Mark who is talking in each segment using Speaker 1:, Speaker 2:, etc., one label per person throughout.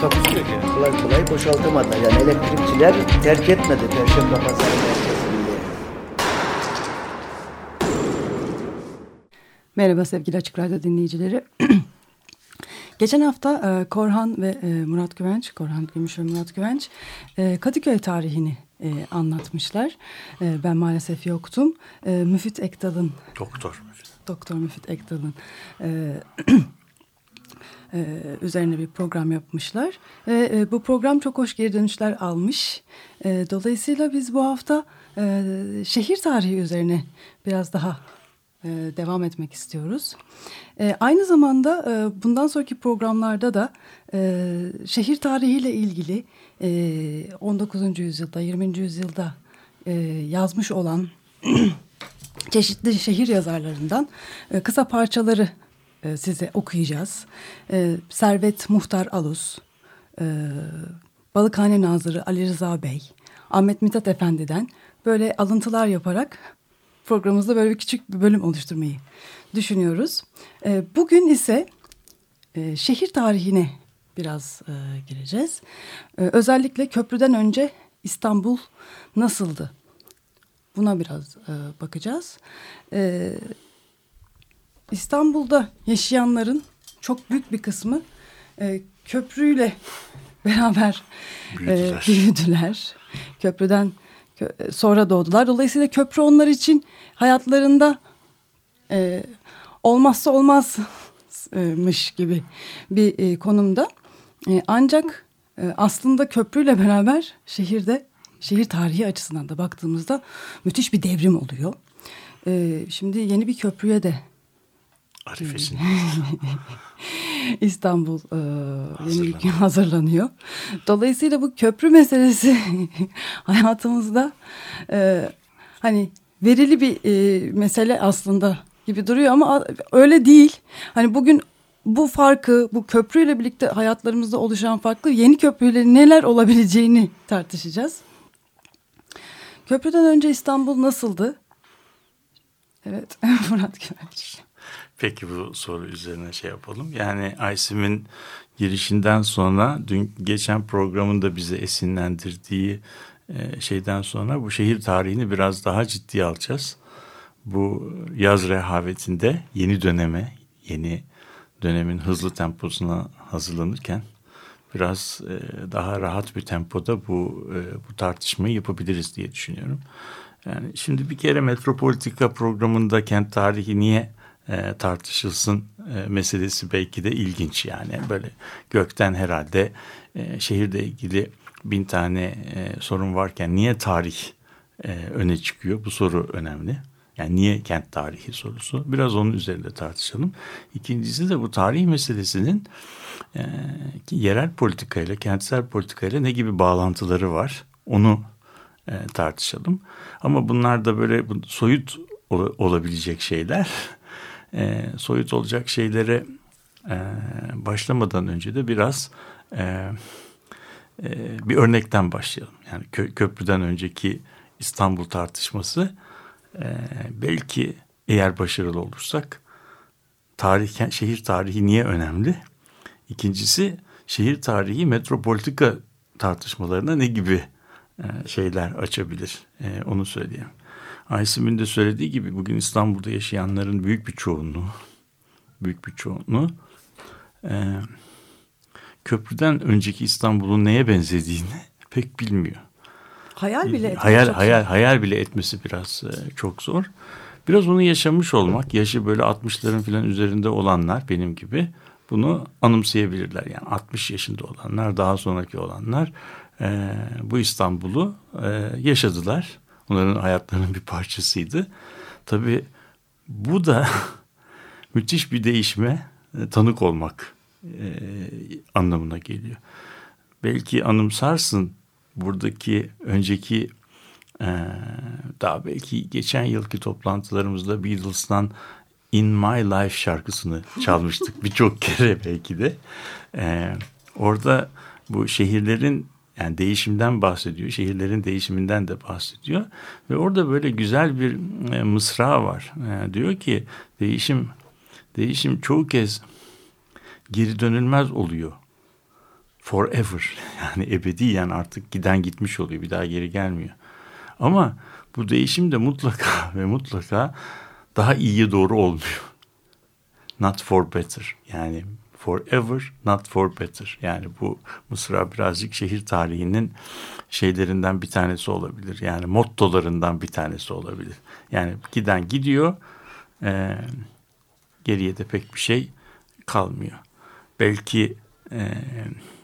Speaker 1: Takusuyor ki.
Speaker 2: kolay kolay boşaltamadılar. Yani elektrikçiler terk etmedi Perşembe Pazarı.
Speaker 3: Merhaba sevgili Açık Radyo dinleyicileri. Geçen hafta e, Korhan ve e, Murat Güvenç, Korhan Gümüş ve Murat Güvenç e, Kadıköy tarihini e, anlatmışlar. E, ben maalesef yoktum. E, Müfit Ektal'ın,
Speaker 1: Doktor.
Speaker 3: Doktor Müfit Ektal'ın e, e, üzerine bir program yapmışlar. Ve e, bu program çok hoş geri dönüşler almış. E, dolayısıyla biz bu hafta e, şehir tarihi üzerine biraz daha e, devam etmek istiyoruz. E, aynı zamanda e, bundan sonraki programlarda da e, şehir tarihiyle ilgili e, 19. yüzyılda, 20. yüzyılda e, yazmış olan çeşitli şehir yazarlarından e, kısa parçaları e, size okuyacağız. E, Servet Muhtar Alus, e, Balıkhane Nazırı Ali Rıza Bey, Ahmet Mithat Efendi'den böyle alıntılar yaparak programımızda böyle bir küçük bir bölüm oluşturmayı düşünüyoruz. E, bugün ise e, şehir tarihine biraz e, gireceğiz. E, özellikle köprüden önce İstanbul nasıldı? Buna biraz e, bakacağız. E, İstanbul'da yaşayanların çok büyük bir kısmı e, köprüyle beraber büyüdüler. E, büyüdüler. Köprüden kö sonra doğdular. Dolayısıyla köprü onlar için hayatlarında e, olmazsa olmazmış gibi bir e, konumda. E, ancak e, aslında köprüyle beraber şehirde şehir tarihi açısından da baktığımızda müthiş bir devrim oluyor. E, şimdi yeni bir köprüye de
Speaker 1: Arifesin.
Speaker 3: İstanbul e, yeni bir hazırlanıyor. Dolayısıyla bu köprü meselesi hayatımızda e, hani verili bir e, mesele aslında gibi duruyor ama öyle değil. Hani bugün bu farkı, bu köprüyle birlikte hayatlarımızda oluşan farklı yeni köprülerin neler olabileceğini tartışacağız. Köprüden önce İstanbul nasıldı? Evet, Murat Güvenç.
Speaker 1: Peki bu soru üzerine şey yapalım. Yani Aysim'in girişinden sonra dün geçen programında bize esinlendirdiği e, şeyden sonra bu şehir tarihini biraz daha ciddiye alacağız. Bu yaz rehavetinde yeni döneme, yeni dönemin hızlı temposuna hazırlanırken biraz e, daha rahat bir tempoda bu e, bu tartışmayı yapabiliriz diye düşünüyorum. Yani şimdi bir kere Metropolitika programında kent tarihi niye e, tartışılsın e, meselesi belki de ilginç yani böyle gökten herhalde e, şehirle ilgili bin tane e, sorun varken niye tarih e, öne çıkıyor bu soru önemli. Yani niye kent tarihi sorusu biraz onun üzerinde tartışalım. İkincisi de bu tarih meselesinin e, yerel politikayla kentsel politikayla ne gibi bağlantıları var onu tartışalım. Ama bunlar da böyle soyut olabilecek şeyler e, soyut olacak şeylere e, başlamadan önce de biraz e, e, bir örnekten başlayalım. Yani kö, köprüden önceki İstanbul tartışması e, belki eğer başarılı olursak tarih şehir tarihi niye önemli? İkincisi şehir tarihi metropolitika tartışmalarına ne gibi e, şeyler açabilir? E, onu söyleyeyim. Aysim'in de söylediği gibi bugün İstanbul'da yaşayanların büyük bir çoğunluğu, büyük bir çoğunluğu e, köprüden önceki İstanbul'un neye benzediğini pek bilmiyor.
Speaker 3: Hayal bile etmesi
Speaker 1: hayal hayal hayal bile etmesi biraz e, çok zor. Biraz onu yaşamış olmak, yaşı böyle 60'ların falan üzerinde olanlar benim gibi bunu anımsayabilirler. Yani 60 yaşında olanlar, daha sonraki olanlar e, bu İstanbul'u e, yaşadılar Onların hayatlarının bir parçasıydı. Tabii bu da müthiş bir değişme e, tanık olmak e, anlamına geliyor. Belki anımsarsın buradaki önceki e, daha belki geçen yılki toplantılarımızda Beatles'tan In My Life şarkısını çalmıştık birçok kere belki de. E, orada bu şehirlerin yani değişimden bahsediyor. Şehirlerin değişiminden de bahsediyor. Ve orada böyle güzel bir e, mısra var. E, diyor ki değişim değişim çoğu kez geri dönülmez oluyor. Forever yani ebediyen artık giden gitmiş oluyor. Bir daha geri gelmiyor. Ama bu değişim de mutlaka ve mutlaka daha iyiye doğru olmuyor. Not for better yani forever not for better. Yani bu Mısır'a birazcık şehir tarihinin şeylerinden bir tanesi olabilir. Yani mottolarından bir tanesi olabilir. Yani giden gidiyor e, geriye de pek bir şey kalmıyor. Belki e,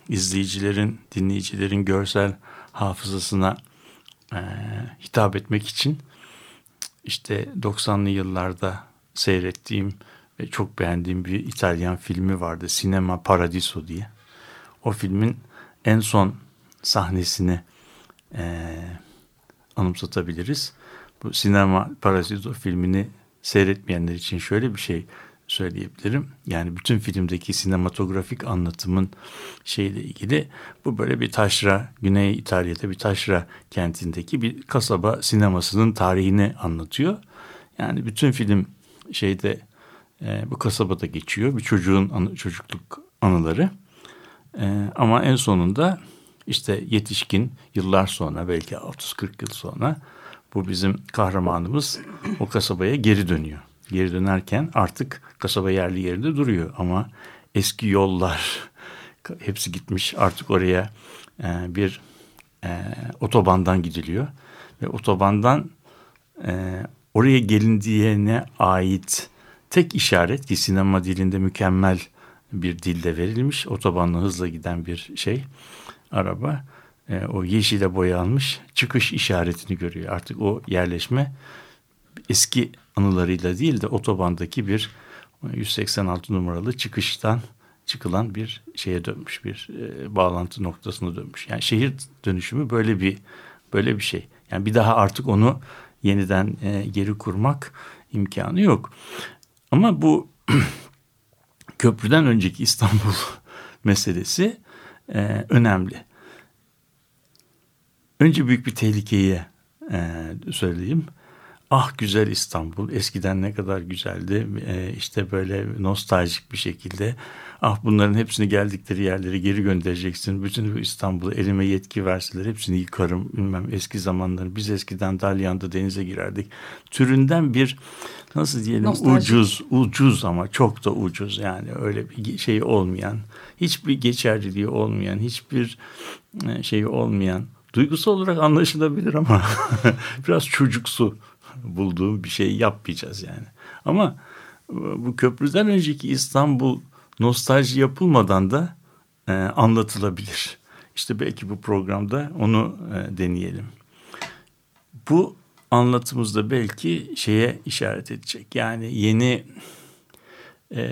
Speaker 1: izleyicilerin, dinleyicilerin görsel hafızasına e, hitap etmek için işte 90'lı yıllarda seyrettiğim ve çok beğendiğim bir İtalyan filmi vardı. Sinema Paradiso diye. O filmin en son sahnesini e, anımsatabiliriz. Bu Sinema Paradiso filmini seyretmeyenler için şöyle bir şey söyleyebilirim. Yani bütün filmdeki sinematografik anlatımın şeyle ilgili bu böyle bir taşra, Güney İtalya'da bir taşra kentindeki bir kasaba sinemasının tarihini anlatıyor. Yani bütün film şeyde e, bu kasabada geçiyor. Bir çocuğun anı, çocukluk anıları. E, ama en sonunda işte yetişkin yıllar sonra belki 30-40 yıl sonra bu bizim kahramanımız o kasabaya geri dönüyor. Geri dönerken artık kasaba yerli yerinde duruyor ama eski yollar hepsi gitmiş artık oraya e, bir e, otobandan gidiliyor ve otobandan e, oraya gelindiğine ait tek işaret ki sinema dilinde mükemmel bir dilde verilmiş otobanla hızla giden bir şey araba e, o yeşile boyanmış çıkış işaretini görüyor artık o yerleşme eski anılarıyla değil de otobandaki bir 186 numaralı çıkıştan çıkılan bir şeye dönmüş bir e, bağlantı noktasına dönmüş. Yani şehir dönüşümü böyle bir böyle bir şey. Yani bir daha artık onu yeniden e, geri kurmak imkanı yok. Ama bu köprüden önceki İstanbul meselesi e, önemli. Önce büyük bir tehlikeyi e, söyleyeyim. Ah güzel İstanbul eskiden ne kadar güzeldi e, işte böyle nostaljik bir şekilde ah bunların hepsini geldikleri yerlere geri göndereceksin. Bütün bu İstanbul'u elime yetki verseler hepsini yıkarım. Bilmem eski zamanları. Biz eskiden Dalyan'da denize girerdik. Türünden bir nasıl diyelim Nostalji. ucuz ucuz ama çok da ucuz yani. Öyle bir şey olmayan hiçbir geçerliliği olmayan hiçbir e, şeyi olmayan duygusal olarak anlaşılabilir ama biraz çocuksu bulduğum bir şey yapmayacağız yani. Ama bu köprüden önceki İstanbul nostalji yapılmadan da e, anlatılabilir. İşte belki bu programda onu e, deneyelim. Bu anlatımızda belki şeye işaret edecek. Yani yeni e,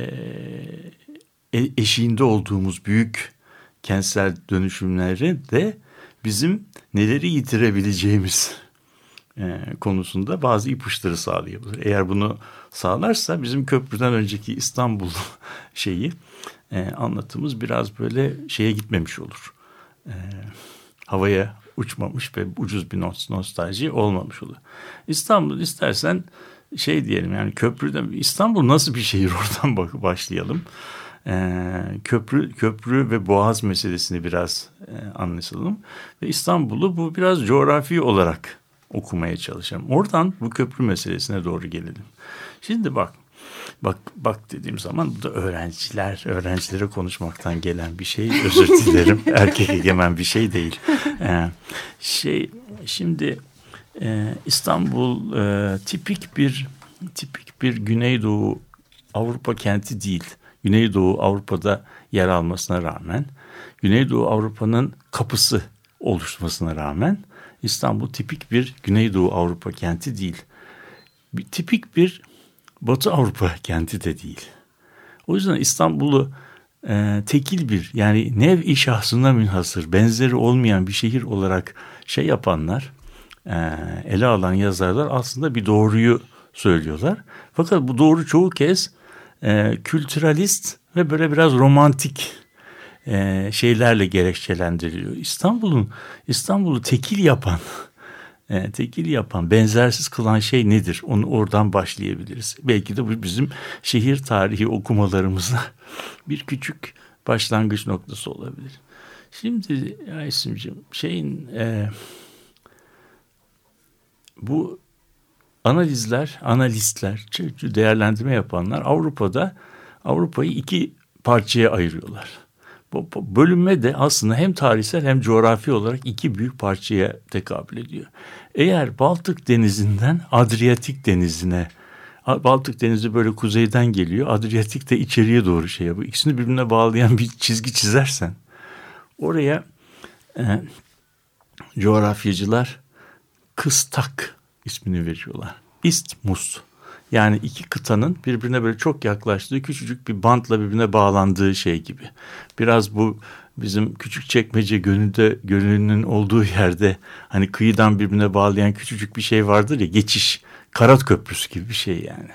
Speaker 1: e eşiğinde olduğumuz büyük kentsel dönüşümleri de bizim neleri yitirebileceğimiz e, konusunda bazı ipuçları sağlayabilir. Eğer bunu sağlarsa bizim köprüden önceki İstanbul şeyi e, anlatımız biraz böyle şeye gitmemiş olur. E, havaya uçmamış ve ucuz bir nostalji olmamış olur. İstanbul istersen şey diyelim yani köprüden İstanbul nasıl bir şehir oradan bak başlayalım. Ee, köprü köprü ve boğaz meselesini biraz e, anlaşalım ve İstanbul'u bu biraz coğrafi olarak okumaya çalışalım. Oradan bu köprü meselesine doğru gelelim. Şimdi bak bak bak dediğim zaman bu da öğrenciler öğrencilere konuşmaktan gelen bir şey özür dilerim erkek egemen bir şey değil ee, şey şimdi e, İstanbul e, tipik bir tipik bir Güneydoğu Avrupa kenti değil Güneydoğu Avrupa'da yer almasına rağmen Güneydoğu Avrupa'nın kapısı oluşmasına rağmen İstanbul tipik bir Güneydoğu Avrupa kenti değil. Bir, tipik bir Batı Avrupa kenti de değil. O yüzden İstanbul'u e, tekil bir yani nev-i şahsına münhasır benzeri olmayan bir şehir olarak şey yapanlar e, ele alan yazarlar aslında bir doğruyu söylüyorlar. Fakat bu doğru çoğu kez e, kültüralist ve böyle biraz romantik e, şeylerle gerekçelendiriliyor. İstanbul'un İstanbul'u tekil yapan e, tekil yapan, benzersiz kılan şey nedir? Onu oradan başlayabiliriz. Belki de bu bizim şehir tarihi okumalarımıza bir küçük başlangıç noktası olabilir. Şimdi Aysim'ciğim şeyin e, bu analizler, analistler, değerlendirme yapanlar Avrupa'da Avrupa'yı iki parçaya ayırıyorlar. Bölünme de aslında hem tarihsel hem coğrafi olarak iki büyük parçaya tekabül ediyor. Eğer Baltık Denizi'nden Adriyatik Denizi'ne Baltık Denizi böyle kuzeyden geliyor. Adriyatik de içeriye doğru şey yapıyor. İkisini birbirine bağlayan bir çizgi çizersen oraya e, coğrafyacılar kıstak ismini veriyorlar. İstmus. Yani iki kıtanın birbirine böyle çok yaklaştığı küçücük bir bantla birbirine bağlandığı şey gibi. Biraz bu bizim küçük çekmece gönülde gönlünün olduğu yerde hani kıyıdan birbirine bağlayan küçücük bir şey vardır ya geçiş karat köprüsü gibi bir şey yani.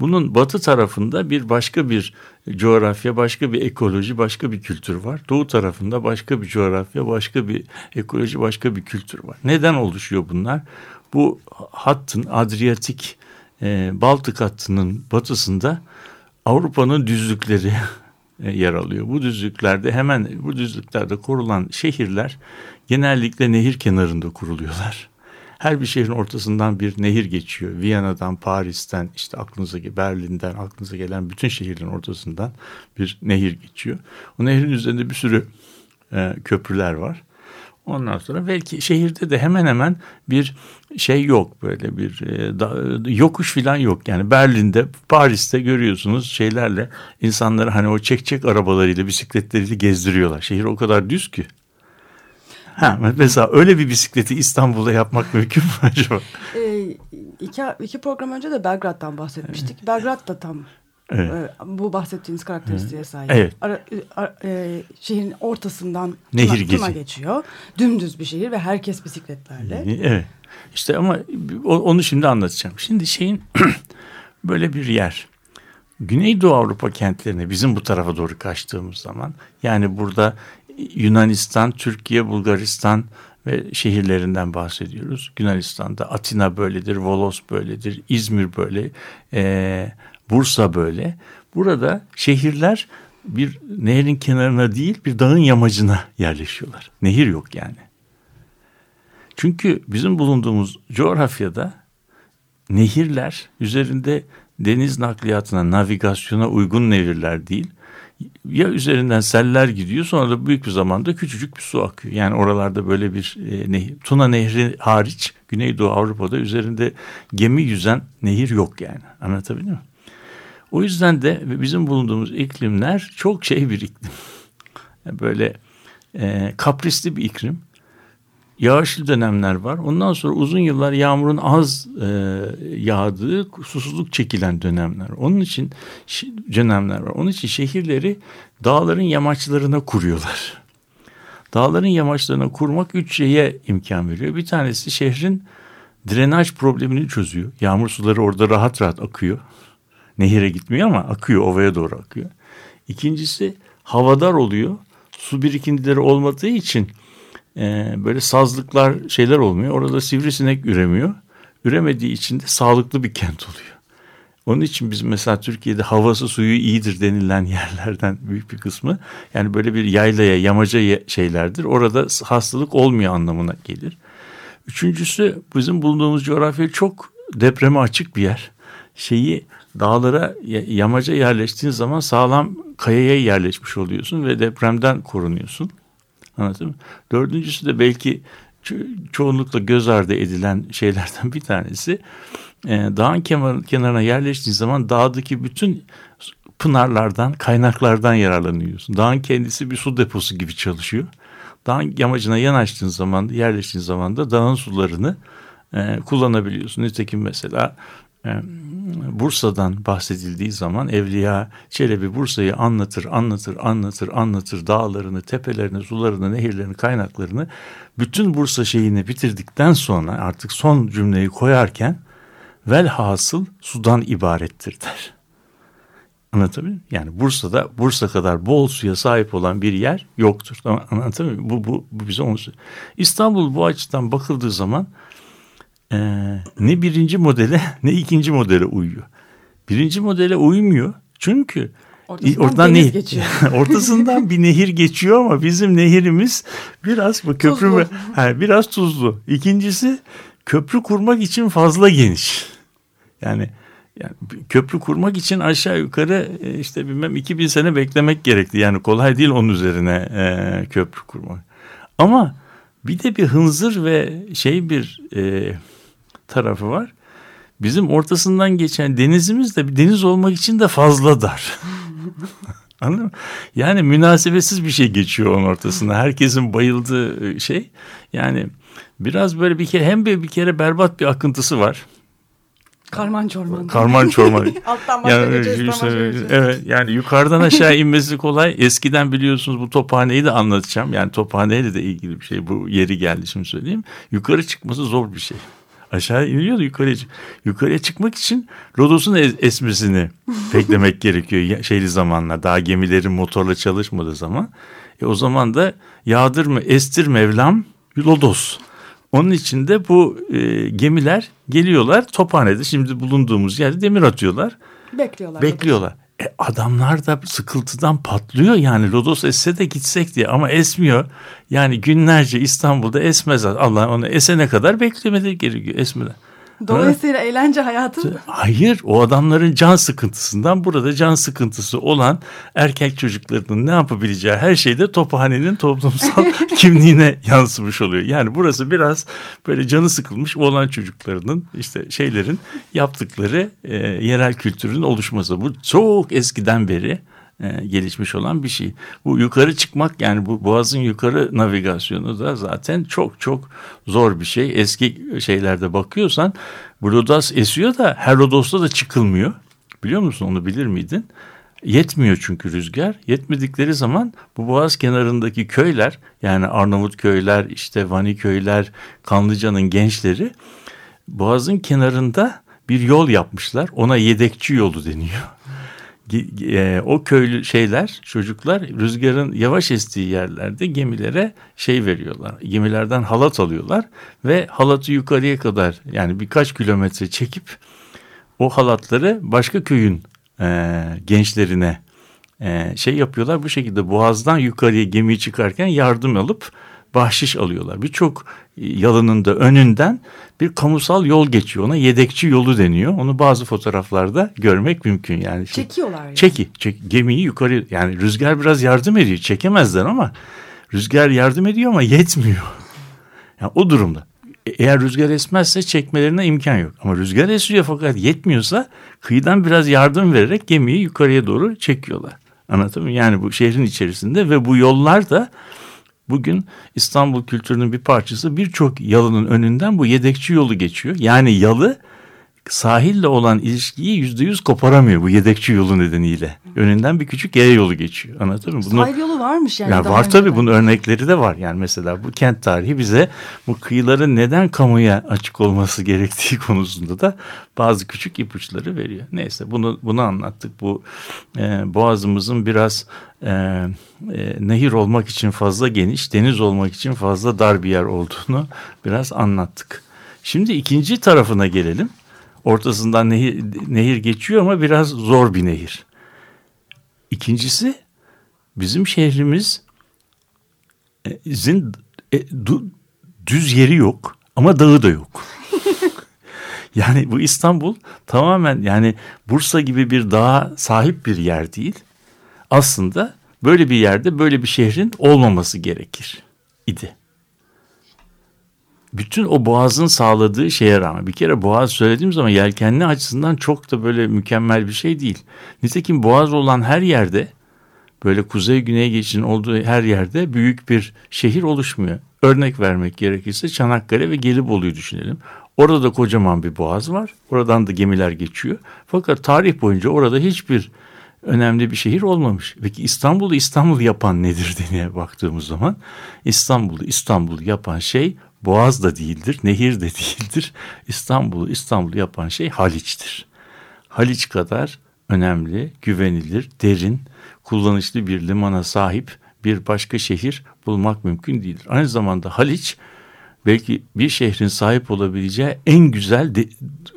Speaker 1: Bunun batı tarafında bir başka bir coğrafya, başka bir ekoloji, başka bir kültür var. Doğu tarafında başka bir coğrafya, başka bir ekoloji, başka bir kültür var. Neden oluşuyor bunlar? Bu hattın Adriyatik e, Baltık hattının batısında Avrupa'nın düzlükleri e, yer alıyor. Bu düzlüklerde hemen bu düzlüklerde kurulan şehirler genellikle nehir kenarında kuruluyorlar. Her bir şehrin ortasından bir nehir geçiyor. Viyana'dan, Paris'ten, işte aklınıza Berlin'den, aklınıza gelen bütün şehirlerin ortasından bir nehir geçiyor. O nehrin üzerinde bir sürü e, köprüler var. Ondan sonra belki şehirde de hemen hemen bir şey yok böyle bir e, da, yokuş falan yok. Yani Berlin'de, Paris'te görüyorsunuz şeylerle insanları hani o çek çek arabalarıyla, bisikletleriyle gezdiriyorlar. Şehir o kadar düz ki. Ha, mesela öyle bir bisikleti İstanbul'da yapmak mümkün mü acaba?
Speaker 3: E, iki, iki program önce de Belgrad'dan bahsetmiştik. Belgrad da tam Evet. Ee, bu bahsettiğiniz karakteristiğe sahip. Evet. Ara, ara, e, şehrin ortasından Nehir Tuna, Tuna geçiyor. Dümdüz bir şehir ve herkes bisikletlerle.
Speaker 1: Evet. İşte ama onu şimdi anlatacağım. Şimdi şeyin böyle bir yer. Güneydoğu Avrupa kentlerine bizim bu tarafa doğru kaçtığımız zaman yani burada Yunanistan, Türkiye, Bulgaristan ve şehirlerinden bahsediyoruz. Yunanistan'da Atina böyledir, Volos böyledir, İzmir böyle, e, Bursa böyle. Burada şehirler bir nehrin kenarına değil bir dağın yamacına yerleşiyorlar. Nehir yok yani. Çünkü bizim bulunduğumuz coğrafyada nehirler üzerinde deniz nakliyatına, navigasyona uygun nehirler değil. Ya üzerinden seller gidiyor sonra da büyük bir zamanda küçücük bir su akıyor. Yani oralarda böyle bir e, nehir. Tuna Nehri hariç Güneydoğu Avrupa'da üzerinde gemi yüzen nehir yok yani. Anlatabildim mi? O yüzden de bizim bulunduğumuz iklimler çok şey bir iklim. Böyle e, kaprisli bir iklim. Yağışlı dönemler var. Ondan sonra uzun yıllar yağmurun az e, yağdığı, susuzluk çekilen dönemler. Onun için dönemler var. Onun için şehirleri dağların yamaçlarına kuruyorlar. Dağların yamaçlarına kurmak üç şeye imkan veriyor. Bir tanesi şehrin drenaj problemini çözüyor. Yağmur suları orada rahat rahat akıyor. Nehire gitmiyor ama akıyor ovaya doğru akıyor. İkincisi havadar oluyor. Su birikintileri olmadığı için e, böyle sazlıklar şeyler olmuyor. Orada sivrisinek üremiyor. Üremediği için de sağlıklı bir kent oluyor. Onun için biz mesela Türkiye'de havası suyu iyidir denilen yerlerden büyük bir kısmı yani böyle bir yaylaya, yamaca şeylerdir. Orada hastalık olmuyor anlamına gelir. Üçüncüsü bizim bulunduğumuz coğrafya çok depreme açık bir yer. Şeyi dağlara yamaca yerleştiğin zaman sağlam kayaya yerleşmiş oluyorsun ve depremden korunuyorsun. Anladın mı? Dördüncüsü de belki ço- çoğunlukla göz ardı edilen şeylerden bir tanesi. E, dağın kenarına yerleştiğin zaman dağdaki bütün pınarlardan, kaynaklardan yararlanıyorsun. Dağın kendisi bir su deposu gibi çalışıyor. Dağın yamacına yanaştığın zaman, yerleştiğin zaman da dağın sularını e, kullanabiliyorsun. Nitekim mesela Bursa'dan bahsedildiği zaman Evliya Çelebi Bursa'yı anlatır, anlatır, anlatır, anlatır. Dağlarını, tepelerini, sularını, nehirlerini, kaynaklarını. Bütün Bursa şeyini bitirdikten sonra artık son cümleyi koyarken velhasıl sudan ibarettir der. Anlatabiliyor muyum? Yani Bursa'da Bursa kadar bol suya sahip olan bir yer yoktur. Anlatabiliyor muyum? Bu, bu, bu bize onu söylüyor. İstanbul bu açıdan bakıldığı zaman e, ne birinci modele ne ikinci modele uyuyor. Birinci modele uymuyor. Çünkü
Speaker 3: Ortasından
Speaker 1: oradan
Speaker 3: deniz
Speaker 1: ne,
Speaker 3: geçiyor.
Speaker 1: ortasından bir nehir geçiyor ama bizim nehirimiz biraz bu köprü
Speaker 3: Tuzlu.
Speaker 1: ha, biraz tuzlu. İkincisi köprü kurmak için fazla geniş. Yani yani köprü kurmak için aşağı yukarı e, işte bilmem 2000 sene beklemek gerekti. Yani kolay değil onun üzerine e, köprü kurmak. Ama bir de bir hınzır ve şey bir e, tarafı var. Bizim ortasından geçen denizimiz de bir deniz olmak için de fazla dar. Anladın mı? Yani münasebetsiz bir şey geçiyor onun ortasında. Herkesin bayıldığı e, şey. Yani biraz böyle bir kere hem bir, bir kere berbat bir akıntısı var.
Speaker 3: Karman çorman.
Speaker 1: Karman çorman.
Speaker 3: Alttan
Speaker 1: Yani, işte, evet yani yukarıdan aşağı inmesi kolay. Eskiden biliyorsunuz bu tophaneyi de anlatacağım. Yani tophaneyle de ilgili bir şey. Bu yeri geldi şimdi söyleyeyim. Yukarı çıkması zor bir şey. Aşağı iniyor da yukarıya Yukarıya çıkmak için Rodos'un es- esmesini beklemek gerekiyor. Şeyli zamanlar daha gemilerin motorla çalışmadığı zaman. E o zaman da yağdır mı estir Mevlam Lodos. Onun için de bu e, gemiler geliyorlar tophanede şimdi bulunduğumuz yerde demir atıyorlar.
Speaker 3: Bekliyorlar.
Speaker 1: Bekliyorlar. E adamlar da sıkıntıdan patlıyor yani Lodos esse de gitsek diye ama esmiyor. Yani günlerce İstanbul'da esmez. Allah onu esene kadar beklemeleri gerekiyor esmeden.
Speaker 3: Dolayısıyla eğlence hayatı
Speaker 1: Hayır o adamların can sıkıntısından burada can sıkıntısı olan erkek çocuklarının ne yapabileceği her şeyde tophanenin toplumsal kimliğine yansımış oluyor. Yani burası biraz böyle canı sıkılmış olan çocuklarının işte şeylerin yaptıkları e, yerel kültürün oluşması. Bu çok eskiden beri e, gelişmiş olan bir şey. Bu yukarı çıkmak yani bu boğazın yukarı navigasyonu da zaten çok çok zor bir şey. Eski şeylerde bakıyorsan bu Rodos esiyor da her Rodos'ta da çıkılmıyor. Biliyor musun onu bilir miydin? Yetmiyor çünkü rüzgar. Yetmedikleri zaman bu boğaz kenarındaki köyler yani Arnavut köyler işte Vani köyler Kanlıca'nın gençleri boğazın kenarında bir yol yapmışlar. Ona yedekçi yolu deniyor. E, o köylü şeyler çocuklar rüzgarın yavaş estiği yerlerde gemilere şey veriyorlar. Gemilerden halat alıyorlar ve halatı yukarıya kadar yani birkaç kilometre çekip o halatları başka köyün e, gençlerine e, şey yapıyorlar. Bu şekilde boğazdan yukarıya gemiyi çıkarken yardım alıp bahşiş alıyorlar. Birçok yalının da önünden bir kamusal yol geçiyor. Ona yedekçi yolu deniyor. Onu bazı fotoğraflarda görmek mümkün yani. Şey-
Speaker 3: çekiyorlar. Yani.
Speaker 1: Çeki, çek, gemiyi yukarı yani rüzgar biraz yardım ediyor. Çekemezler ama rüzgar yardım ediyor ama yetmiyor. Yani o durumda. E- Eğer rüzgar esmezse çekmelerine imkan yok. Ama rüzgar esiyor fakat yetmiyorsa kıyıdan biraz yardım vererek gemiyi yukarıya doğru çekiyorlar. Anlatabiliyor muyum? Yani bu şehrin içerisinde ve bu yollar da bugün İstanbul kültürünün bir parçası birçok yalının önünden bu yedekçi yolu geçiyor. Yani yalı sahille olan ilişkiyi yüzde yüz koparamıyor bu yedekçi yolu nedeniyle. Önünden bir küçük yaya yolu geçiyor. Anlatabiliyor muyum? Bunu-
Speaker 3: Sahil yolu varmış yani.
Speaker 1: ya
Speaker 3: daha
Speaker 1: var tabii bunun örnekleri de var. Yani mesela bu kent tarihi bize bu kıyıların neden kamuya açık olması gerektiği konusunda da bazı küçük ipuçları veriyor. Neyse bunu bunu anlattık. Bu e, boğazımızın biraz e, e, nehir olmak için fazla geniş, deniz olmak için fazla dar bir yer olduğunu biraz anlattık. Şimdi ikinci tarafına gelelim. Ortasından nehir, nehir geçiyor ama biraz zor bir nehir. İkincisi bizim şehrimizin e, du- düz yeri yok ama dağı da yok. yani bu İstanbul tamamen yani Bursa gibi bir dağa sahip bir yer değil. Aslında böyle bir yerde böyle bir şehrin olmaması gerekir idi. Bütün o boğazın sağladığı şeye rağmen bir kere boğaz söylediğim zaman yelkenli açısından çok da böyle mükemmel bir şey değil. Nitekim boğaz olan her yerde böyle kuzey güney geçişin olduğu her yerde büyük bir şehir oluşmuyor. Örnek vermek gerekirse Çanakkale ve Gelibolu'yu düşünelim. Orada da kocaman bir boğaz var. Oradan da gemiler geçiyor. Fakat tarih boyunca orada hiçbir önemli bir şehir olmamış. Peki İstanbul'u İstanbul yapan nedir diye baktığımız zaman İstanbul'u İstanbul yapan şey Boğaz da değildir, nehir de değildir. İstanbul'u İstanbul yapan şey Haliç'tir. Haliç kadar önemli, güvenilir, derin, kullanışlı bir limana sahip bir başka şehir bulmak mümkün değildir. Aynı zamanda Haliç belki bir şehrin sahip olabileceği en güzel de,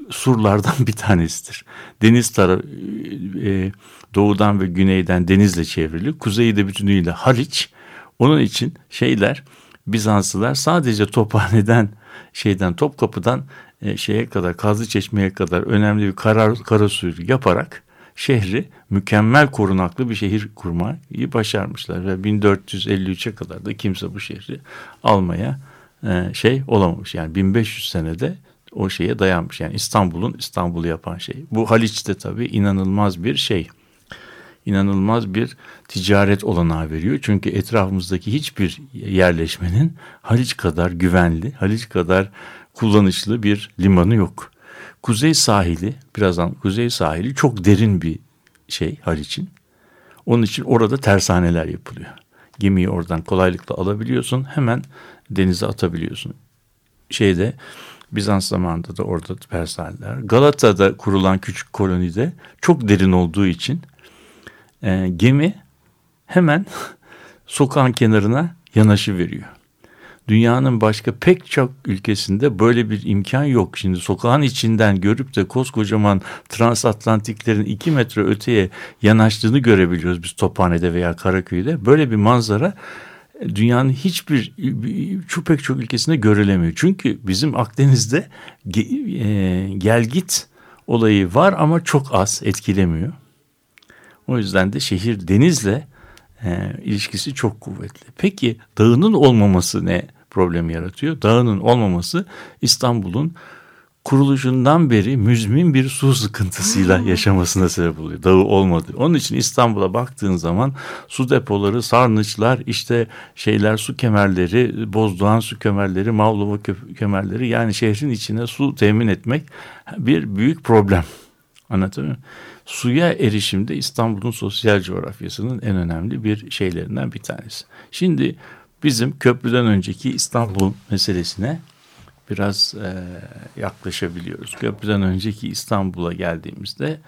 Speaker 1: surlardan bir tanesidir. Deniz tarafı e, doğudan ve güneyden denizle çevrili, kuzeyi de bütünüyle Haliç. Onun için şeyler Bizanslılar sadece Tophane'den şeyden Topkapı'dan e, şeye kadar Kazlı Çeşme'ye kadar önemli bir kara, kara suyu yaparak şehri mükemmel korunaklı bir şehir kurmayı başarmışlar ve 1453'e kadar da kimse bu şehri almaya e, şey olamamış. Yani 1500 senede o şeye dayanmış. Yani İstanbul'un İstanbul'u yapan şey. Bu Haliç'te tabii inanılmaz bir şey. İnanılmaz bir ticaret olanağı veriyor. Çünkü etrafımızdaki hiçbir yerleşmenin Haliç kadar güvenli, Haliç kadar kullanışlı bir limanı yok. Kuzey sahili, birazdan kuzey sahili çok derin bir şey Haliç'in. Onun için orada tersaneler yapılıyor. Gemiyi oradan kolaylıkla alabiliyorsun. Hemen denize atabiliyorsun. Şeyde Bizans zamanında da orada tersaneler. Galata'da kurulan küçük kolonide çok derin olduğu için e, gemi hemen sokağın kenarına yanaşı veriyor. Dünyanın başka pek çok ülkesinde böyle bir imkan yok. Şimdi sokağın içinden görüp de koskocaman transatlantiklerin iki metre öteye yanaştığını görebiliyoruz biz Tophane'de veya Karaköy'de. Böyle bir manzara dünyanın hiçbir şu pek çok ülkesinde görülemiyor. Çünkü bizim Akdeniz'de e, gel git olayı var ama çok az etkilemiyor. O yüzden de şehir denizle e, ilişkisi çok kuvvetli. Peki dağının olmaması ne problem yaratıyor? Dağının olmaması İstanbul'un kuruluşundan beri müzmin bir su sıkıntısıyla yaşamasına sebep oluyor. Dağı olmadı. Onun için İstanbul'a baktığın zaman su depoları, sarnıçlar, işte şeyler su kemerleri, Bozdoğan su kemerleri, Mavlova kemerleri yani şehrin içine su temin etmek bir büyük problem. Anlatabiliyor muyum? Suya erişimde İstanbul'un sosyal coğrafyasının en önemli bir şeylerinden bir tanesi. Şimdi bizim köprüden önceki İstanbul meselesine biraz e, yaklaşabiliyoruz. Köprüden önceki İstanbul'a geldiğimizde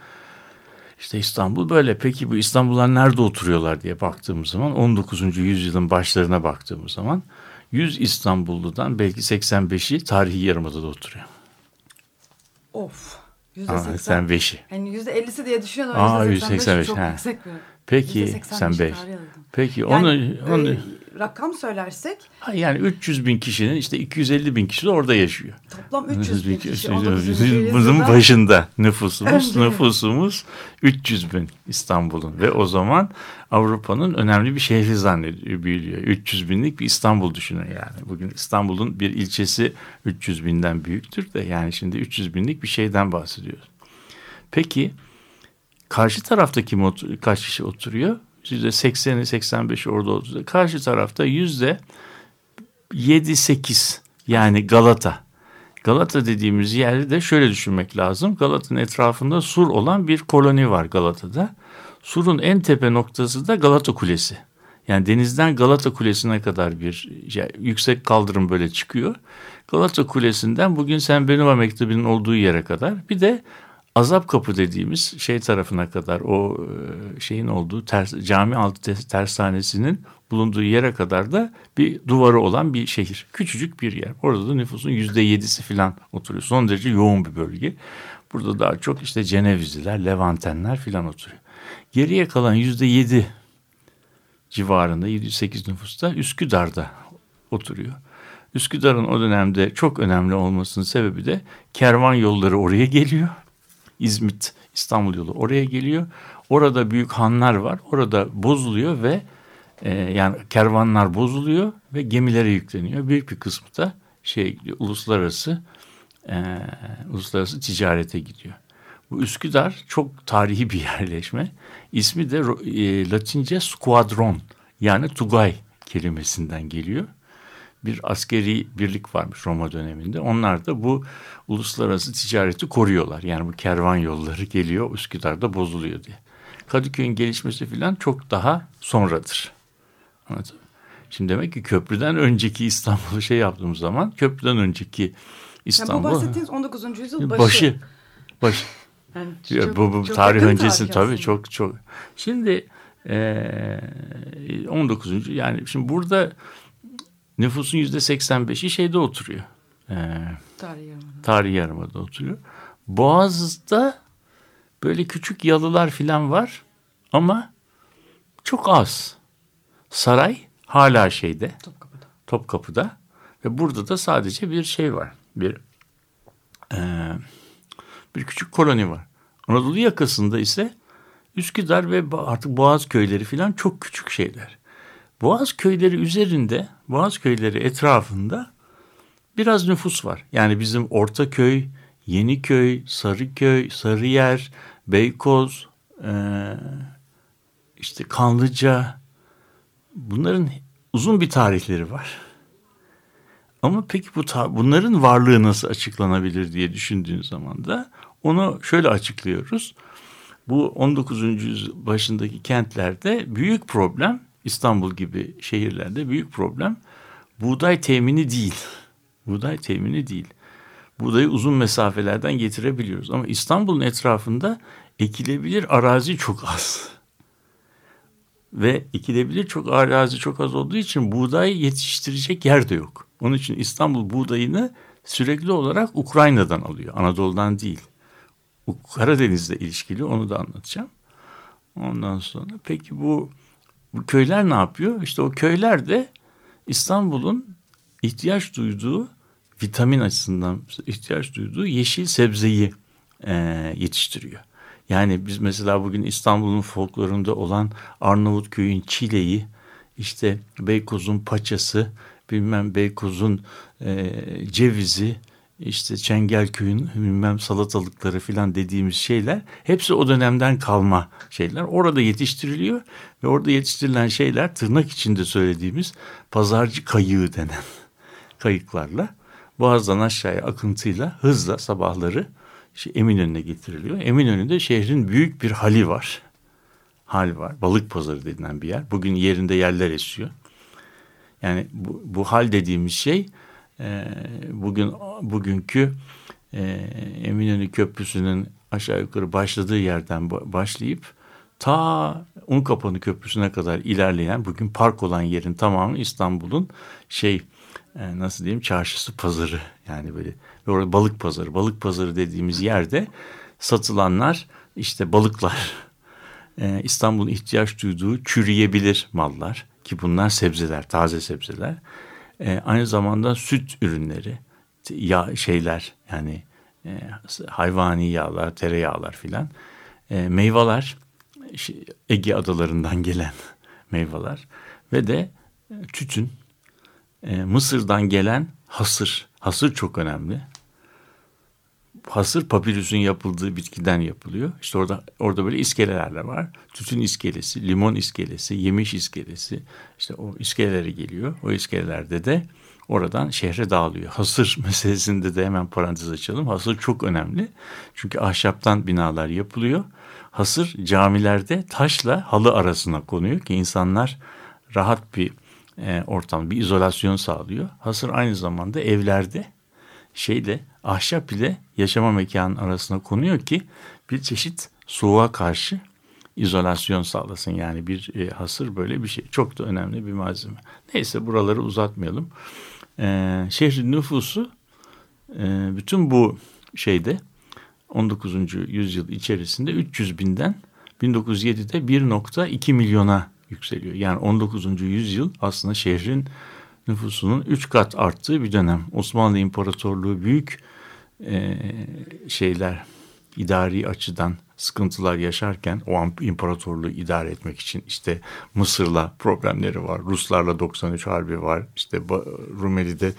Speaker 1: işte İstanbul böyle. Peki bu İstanbullular nerede oturuyorlar diye baktığımız zaman 19. yüzyılın başlarına baktığımız zaman 100 İstanbulludan belki 85'i tarihi yarımadada oturuyor.
Speaker 3: Of.
Speaker 1: %85'i.
Speaker 3: Yani %50'si diye düşünüyorum.
Speaker 1: Aa, %85. Çok ha. yüksek bir. Peki sen 5. Peki yani, onu, onu
Speaker 3: e, rakam söylersek
Speaker 1: ha, yani 300 bin kişinin işte 250 bin kişi de orada yaşıyor.
Speaker 3: Toplam 300 bin kişi.
Speaker 1: Bunun başında nüfusumuz nüfusumuz 300 bin İstanbul'un ve o zaman Avrupa'nın önemli bir şehri zannediyor büyüyor. 300 binlik bir İstanbul düşünün yani. Bugün İstanbul'un bir ilçesi 300 binden büyüktür de yani şimdi 300 binlik bir şeyden bahsediyoruz. Peki karşı tarafta kim kaç kişi oturuyor? Yüzde 80'i 85'i orada oturuyor. Karşı tarafta yüzde 7-8 yani Galata. Galata dediğimiz yerde de şöyle düşünmek lazım. Galata'nın etrafında sur olan bir koloni var Galata'da. Surun en tepe noktası da Galata Kulesi. Yani denizden Galata Kulesi'ne kadar bir yani yüksek kaldırım böyle çıkıyor. Galata Kulesi'nden bugün Sen Benova Mektebi'nin olduğu yere kadar bir de Azap Kapı dediğimiz şey tarafına kadar o e, şeyin olduğu ters, cami altı tersanesinin bulunduğu yere kadar da bir duvarı olan bir şehir. Küçücük bir yer. Orada da nüfusun yüzde yedisi falan oturuyor. Son derece yoğun bir bölge. Burada daha çok işte Cenevizliler, Levantenler falan oturuyor. Geriye kalan yüzde yedi civarında 708 nüfusta Üsküdar'da oturuyor. Üsküdar'ın o dönemde çok önemli olmasının sebebi de kervan yolları oraya geliyor. İzmit İstanbul yolu oraya geliyor. Orada büyük hanlar var. Orada bozuluyor ve e, yani kervanlar bozuluyor ve gemilere yükleniyor. Büyük bir kısmı da şey uluslararası e, uluslararası ticarete gidiyor. Bu Üsküdar çok tarihi bir yerleşme. İsmi de e, Latince squadron yani Tugay kelimesinden geliyor. bir askeri birlik varmış Roma döneminde. Onlar da bu uluslararası ticareti koruyorlar. Yani bu kervan yolları geliyor Üsküdar'da bozuluyor diye. Kadıköy'ün gelişmesi falan çok daha sonradır. Anladın mı? Şimdi demek ki köprüden önceki İstanbul'u şey yaptığımız zaman köprüden önceki İstanbul.
Speaker 3: Yani bu bahsettiğiniz 19. yüzyıl başı.
Speaker 1: Başı. başı.
Speaker 3: Yani
Speaker 1: Ya
Speaker 3: çok-
Speaker 1: bu, bu
Speaker 3: çok
Speaker 1: tarih öncesi
Speaker 3: tarih
Speaker 1: tabii çok çok. Şimdi eee 19. yani şimdi burada nüfusun yüzde 85'i şeyde oturuyor. Eee
Speaker 3: Tarihi yarımada.
Speaker 1: yarımada oturuyor. Boğaz'da böyle küçük yalılar filan var ama çok az. Saray hala şeyde
Speaker 3: Topkapı'da.
Speaker 1: Topkapı'da ve burada da sadece bir şey var. Bir eee, bir küçük koloni var. Anadolu yakasında ise Üsküdar ve artık Boğaz köyleri filan çok küçük şeyler. Boğaz köyleri üzerinde, Boğaz köyleri etrafında biraz nüfus var. Yani bizim Ortaköy, Yeniköy, Sarıköy, Sarıyer, Beykoz, eee, işte Kanlıca bunların uzun bir tarihleri var. Ama peki bu bunların varlığı nasıl açıklanabilir diye düşündüğün zaman da onu şöyle açıklıyoruz. Bu 19. yüzyıl başındaki kentlerde büyük problem İstanbul gibi şehirlerde büyük problem buğday temini değil. Buğday temini değil. Buğdayı uzun mesafelerden getirebiliyoruz ama İstanbul'un etrafında ekilebilir arazi çok az ve ekilebilir çok arazi çok az olduğu için buğday yetiştirecek yer de yok. Onun için İstanbul buğdayını sürekli olarak Ukrayna'dan alıyor. Anadolu'dan değil. Karadeniz'le ilişkili onu da anlatacağım. Ondan sonra peki bu, bu köyler ne yapıyor? İşte o köyler de İstanbul'un ihtiyaç duyduğu vitamin açısından ihtiyaç duyduğu yeşil sebzeyi e, yetiştiriyor. Yani biz mesela bugün İstanbul'un folklorunda olan Arnavutköy'ün çileği, işte Beykoz'un paçası, bilmem Beykoz'un e, cevizi, işte Çengelköy'ün bilmem salatalıkları filan dediğimiz şeyler hepsi o dönemden kalma şeyler. Orada yetiştiriliyor ve orada yetiştirilen şeyler tırnak içinde söylediğimiz pazarcı kayığı denen kayıklarla Boğaz'dan aşağıya akıntıyla hızla sabahları işte Eminönü'ne getiriliyor. Eminönü'nde şehrin büyük bir hali var. Hal var. Balık pazarı denilen bir yer. Bugün yerinde yerler esiyor. Yani bu, bu hal dediğimiz şey e, bugün bugünkü e, Eminönü Köprüsü'nün aşağı yukarı başladığı yerden ba- başlayıp ta Unkapanı Köprüsü'ne kadar ilerleyen bugün park olan yerin tamamı İstanbul'un şey e, nasıl diyeyim çarşısı pazarı. Yani böyle orada balık pazarı. Balık pazarı dediğimiz yerde satılanlar işte balıklar e, İstanbul'un ihtiyaç duyduğu çürüyebilir mallar ki bunlar sebzeler taze sebzeler e, aynı zamanda süt ürünleri yağ şeyler yani e, hayvani yağlar tereyağlar filan e, meyveler Ege adalarından gelen meyveler ve de e, tütün e, Mısır'dan gelen hasır. Hasır çok önemli. Hasır papirüsün yapıldığı bitkiden yapılıyor. İşte orada orada böyle iskeleler de var. Tütün iskelesi, limon iskelesi, yemiş iskelesi. İşte o iskeleleri geliyor. O iskelelerde de oradan şehre dağılıyor. Hasır meselesinde de hemen parantez açalım. Hasır çok önemli. Çünkü ahşaptan binalar yapılıyor. Hasır camilerde taşla halı arasına konuyor ki insanlar rahat bir e, ortam, bir izolasyon sağlıyor. Hasır aynı zamanda evlerde şeyle ahşap ile yaşama mekanının arasına konuyor ki bir çeşit soğuğa karşı izolasyon sağlasın. Yani bir e, hasır böyle bir şey. Çok da önemli bir malzeme. Neyse buraları uzatmayalım. E, şehrin nüfusu e, bütün bu şeyde 19. yüzyıl içerisinde 300 binden 1907'de 1.2 milyona yükseliyor. Yani 19. yüzyıl aslında şehrin nüfusunun 3 kat arttığı bir dönem. Osmanlı İmparatorluğu büyük e, şeyler idari açıdan sıkıntılar yaşarken o imparatorluğu idare etmek için işte Mısır'la problemleri var. Ruslarla 93 harbi var. İşte Rumeli'de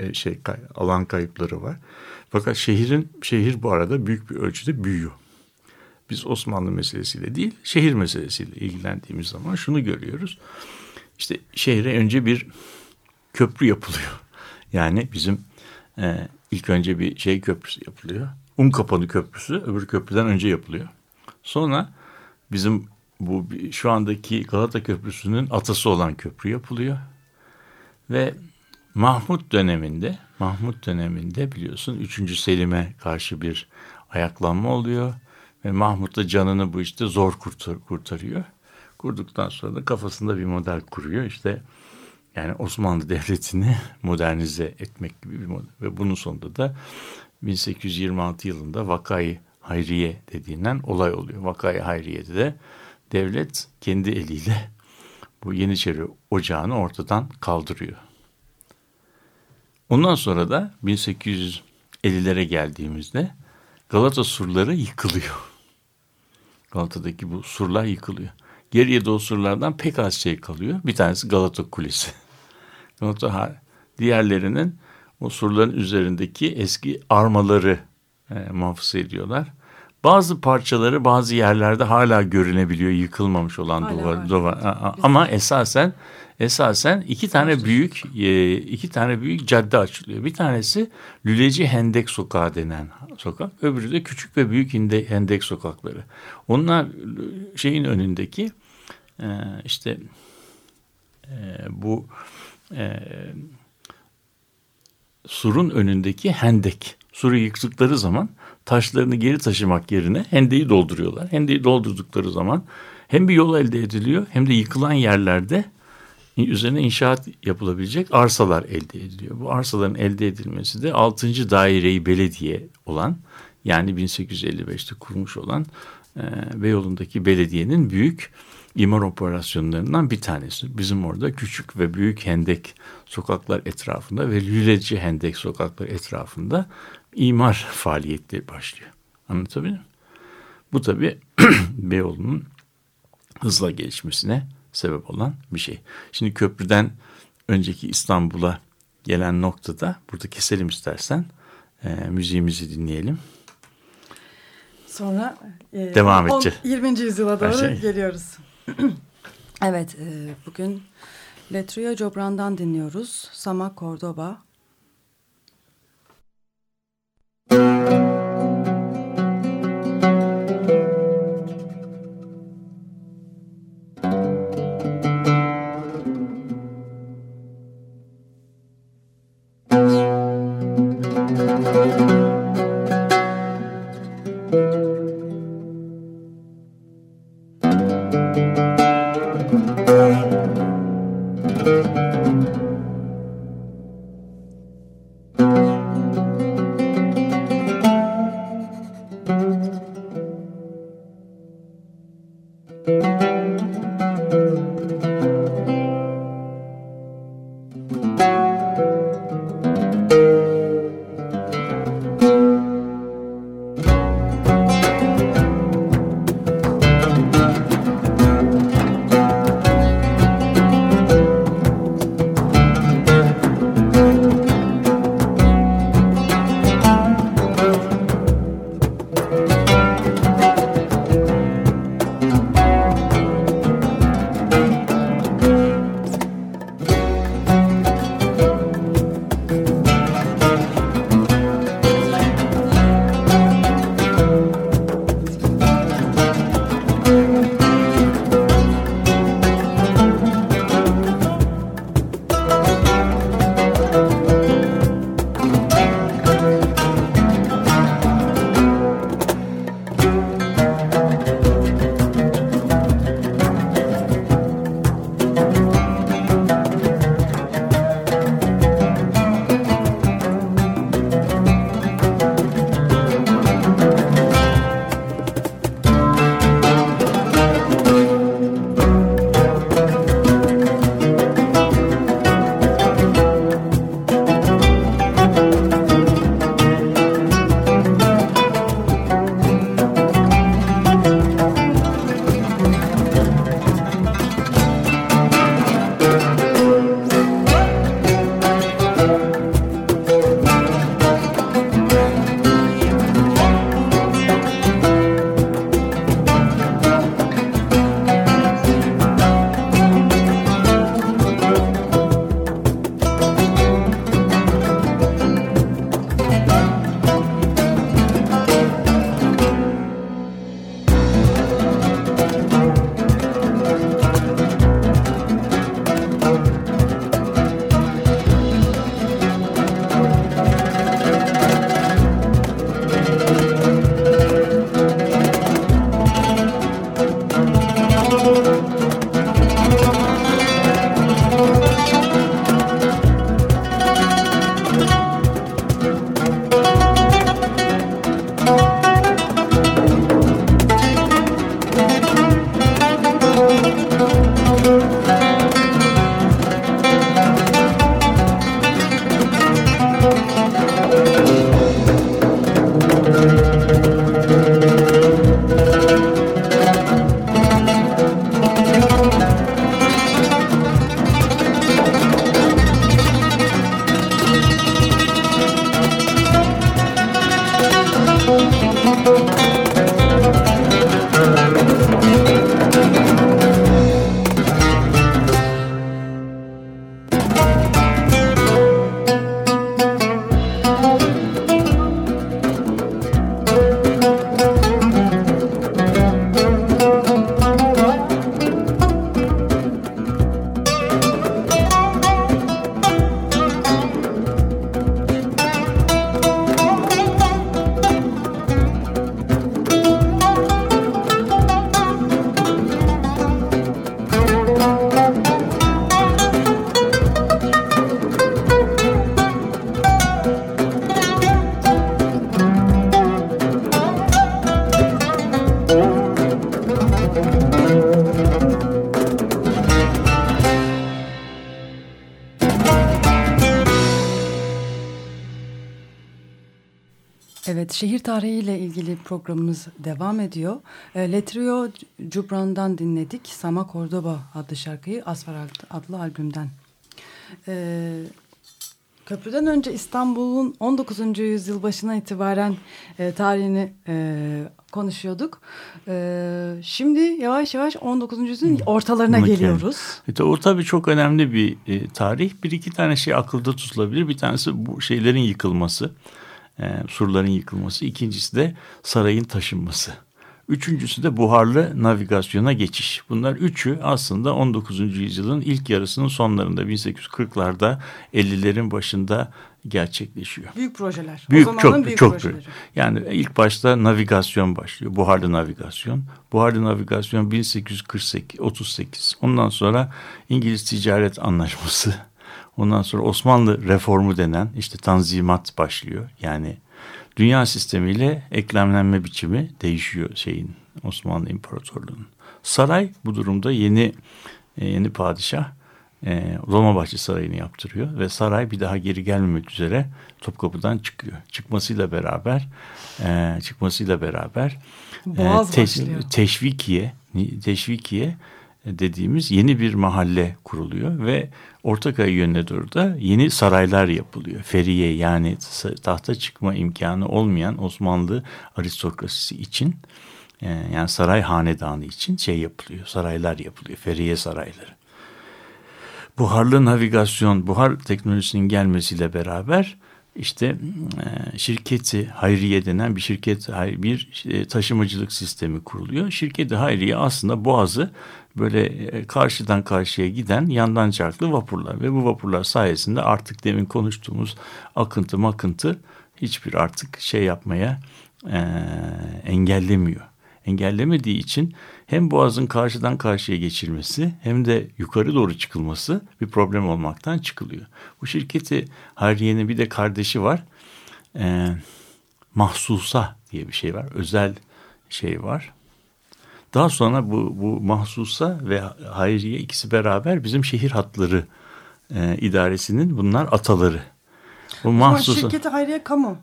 Speaker 1: e, şey alan kayıpları var. Fakat şehrin şehir bu arada büyük bir ölçüde büyüyor. Biz Osmanlı meselesiyle değil, şehir meselesiyle ilgilendiğimiz zaman şunu görüyoruz. İşte şehre önce bir köprü yapılıyor. Yani bizim e, ilk önce bir şey köprüsü yapılıyor. Unkapanı Köprüsü öbür köprüden önce yapılıyor. Sonra bizim bu şu andaki Galata Köprüsü'nün atası olan köprü yapılıyor. Ve Mahmut döneminde, Mahmut döneminde biliyorsun 3. Selim'e karşı bir ayaklanma oluyor. Ve Mahmut da canını bu işte zor kurtar, kurtarıyor. Kurduktan sonra da kafasında bir model kuruyor. İşte yani Osmanlı Devleti'ni modernize etmek gibi bir model. Ve bunun sonunda da 1826 yılında Vakayı Hayriye dediğinden olay oluyor. Vakayı Hayriye'de de devlet kendi eliyle bu Yeniçeri ocağını ortadan kaldırıyor. Ondan sonra da 1850'lere geldiğimizde Galata surları yıkılıyor. Galata'daki bu surlar yıkılıyor. Geriye de o surlardan pek az şey kalıyor. Bir tanesi Galata Kulesi. Galata diğerlerinin o surların üzerindeki eski armaları e, muhafaza ediyorlar. Bazı parçaları bazı yerlerde hala görünebiliyor yıkılmamış olan hala duvar, duvar. ama esasen esasen iki tane büyük e, iki tane büyük cadde açılıyor. Bir tanesi Lüleci Hendek Sokağı denen sokak, öbürü de küçük ve büyük Hendek sokakları. Onlar şeyin önündeki e, işte bu surun önündeki hendek. Suru yıktıkları zaman taşlarını geri taşımak yerine hendeyi dolduruyorlar. Hendeyi doldurdukları zaman hem bir yol elde ediliyor hem de yıkılan yerlerde üzerine inşaat yapılabilecek arsalar elde ediliyor. Bu arsaların elde edilmesi de 6. daireyi belediye olan yani 1855'te kurmuş olan e, Beyoğlu'ndaki belediyenin büyük imar operasyonlarından bir tanesi. Bizim orada küçük ve büyük hendek sokaklar etrafında ve lüleci hendek sokaklar etrafında imar faaliyetleri başlıyor. Anlatabiliyor muyum? Bu tabii Beyoğlu'nun hızla gelişmesine sebep olan bir şey. Şimdi köprüden önceki İstanbul'a gelen noktada burada keselim istersen e, müziğimizi dinleyelim.
Speaker 3: Sonra
Speaker 1: e, devam edeceğiz.
Speaker 3: 20. yüzyıla doğru şey. geliyoruz. Evet, e, bugün Letria Cobran'dan dinliyoruz. Sama Cordoba. Şehir tarihiyle ilgili programımız devam ediyor. E, Letrio Cubran'dan dinledik. Sama Cordoba adlı şarkıyı Asfalt adlı albümden. E, köprüden önce İstanbul'un 19. yüzyıl başına itibaren e, tarihini e, konuşuyorduk. E, şimdi yavaş yavaş 19. yüzyılın ortalarına
Speaker 1: Mükemmel.
Speaker 3: geliyoruz.
Speaker 1: Evet, o tabii çok önemli bir e, tarih. Bir iki tane şey akılda tutulabilir. Bir tanesi bu şeylerin yıkılması, e, surların yıkılması. İkincisi de sarayın taşınması. Üçüncüsü de buharlı navigasyona geçiş. Bunlar üçü aslında 19. yüzyılın ilk yarısının sonlarında 1840'larda 50'lerin başında gerçekleşiyor.
Speaker 3: Büyük projeler.
Speaker 1: Büyük
Speaker 3: o
Speaker 1: çok
Speaker 3: büyük
Speaker 1: çok
Speaker 3: projeleri.
Speaker 1: büyük. Yani ilk başta navigasyon başlıyor. Buharlı navigasyon. Buharlı navigasyon 1848 38. Ondan sonra İngiliz Ticaret Anlaşması. Ondan sonra Osmanlı reformu denen işte tanzimat başlıyor. Yani dünya sistemiyle eklemlenme biçimi değişiyor şeyin Osmanlı İmparatorluğu'nun. Saray bu durumda yeni e, yeni padişah e, Dolmabahçe Sarayı'nı yaptırıyor ve saray bir daha geri gelmemek üzere Topkapı'dan çıkıyor. Çıkmasıyla beraber e, çıkmasıyla beraber
Speaker 3: Boğaz başlıyor.
Speaker 1: teşvikiye teşvikiye dediğimiz yeni bir mahalle kuruluyor ve Ortaköy yönüne doğru da yeni saraylar yapılıyor. Feriye yani tahta çıkma imkanı olmayan Osmanlı aristokrasisi için e, yani saray hanedanı için şey yapılıyor. Saraylar yapılıyor. Feriye sarayları. Buharlı navigasyon, buhar teknolojisinin gelmesiyle beraber işte e, şirketi Hayriye denen bir şirket bir e, taşımacılık sistemi kuruluyor. Şirketi Hayriye aslında Boğaz'ı böyle e, karşıdan karşıya giden yandan çarklı vapurlar ve bu vapurlar sayesinde artık demin konuştuğumuz akıntı makıntı hiçbir artık şey yapmaya e, engellemiyor. Engellemediği için hem boğazın karşıdan karşıya geçilmesi hem de yukarı doğru çıkılması bir problem olmaktan çıkılıyor. Bu şirketi Harriye'nin bir de kardeşi var. E, mahsusa diye bir şey var. Özel şey var. Daha sonra bu, bu mahsusa ve hayriye ikisi beraber bizim şehir hatları e, idaresinin bunlar ataları.
Speaker 3: Bu mahsusa, şirketi hayriye kamu.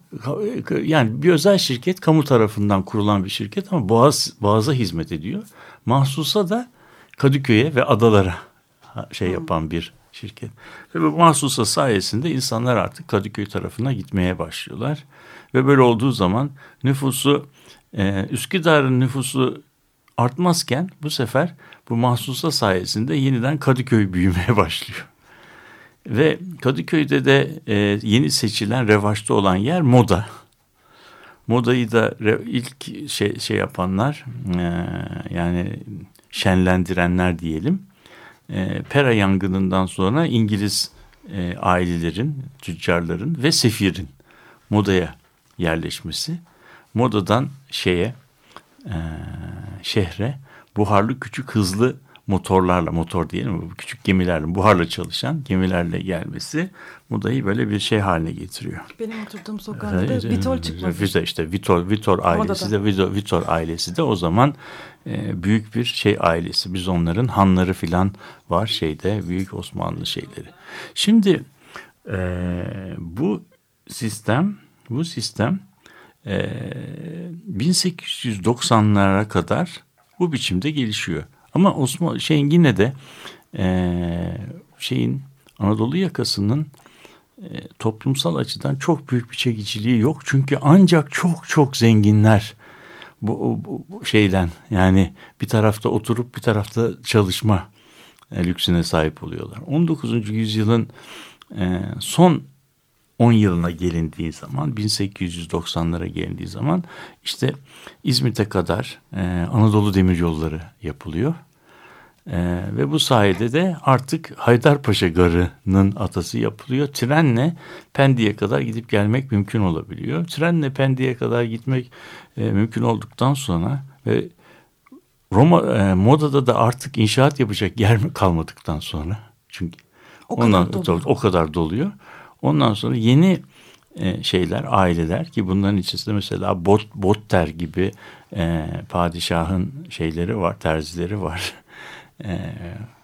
Speaker 1: Yani bir özel şirket kamu tarafından kurulan bir şirket ama Boğaz, Boğaz'a hizmet ediyor. Mahsusa da Kadıköy'e ve adalara şey yapan bir şirket. Ve bu mahsusa sayesinde insanlar artık Kadıköy tarafına gitmeye başlıyorlar. Ve böyle olduğu zaman nüfusu e, Üsküdar'ın nüfusu artmazken bu sefer bu mahsusa sayesinde yeniden Kadıköy büyümeye başlıyor. Ve Kadıköy'de de e, yeni seçilen revaçta olan yer moda. Modayı da re, ilk şey, şey yapanlar e, yani şenlendirenler diyelim. E, Pera yangınından sonra İngiliz e, ailelerin, tüccarların ve sefirin modaya yerleşmesi. Modadan şeye e, şehre buharlı küçük hızlı motorlarla motor diyelim küçük gemilerle buharla çalışan gemilerle gelmesi modayı böyle bir şey haline getiriyor.
Speaker 3: Benim oturduğum sokakta da Vitol çıkması.
Speaker 1: İşte, işte Vitor, Vitor ailesi de Vitor, Vitor ailesi de o zaman e, büyük bir şey ailesi. Biz onların hanları filan var şeyde büyük Osmanlı şeyleri. Şimdi e, bu sistem bu sistem e, 1890'lara kadar bu biçimde gelişiyor. Ama Osman şeyin yine de e, şeyin Anadolu yakasının e, toplumsal açıdan çok büyük bir çekiciliği yok. Çünkü ancak çok çok zenginler bu, bu, bu şeyden yani bir tarafta oturup bir tarafta çalışma e, lüksüne sahip oluyorlar. 19. yüzyılın e, son 10 yılına gelindiği zaman 1890'lara gelindiği zaman işte İzmit'e kadar e, Anadolu Demiryolları yapılıyor. E, ve bu sayede de artık Haydarpaşa Garı'nın atası yapılıyor. Trenle Pendik'e kadar gidip gelmek mümkün olabiliyor. Trenle Pendik'e kadar gitmek e, mümkün olduktan sonra ve Roma e, modada da artık inşaat yapacak yer mi kalmadıktan sonra çünkü
Speaker 3: o
Speaker 1: ondan
Speaker 3: kadar
Speaker 1: o kadar doluyor. Ondan sonra yeni e, şeyler, aileler ki bunların içerisinde mesela Bot, Botter gibi e, padişahın şeyleri var, terzileri var. E,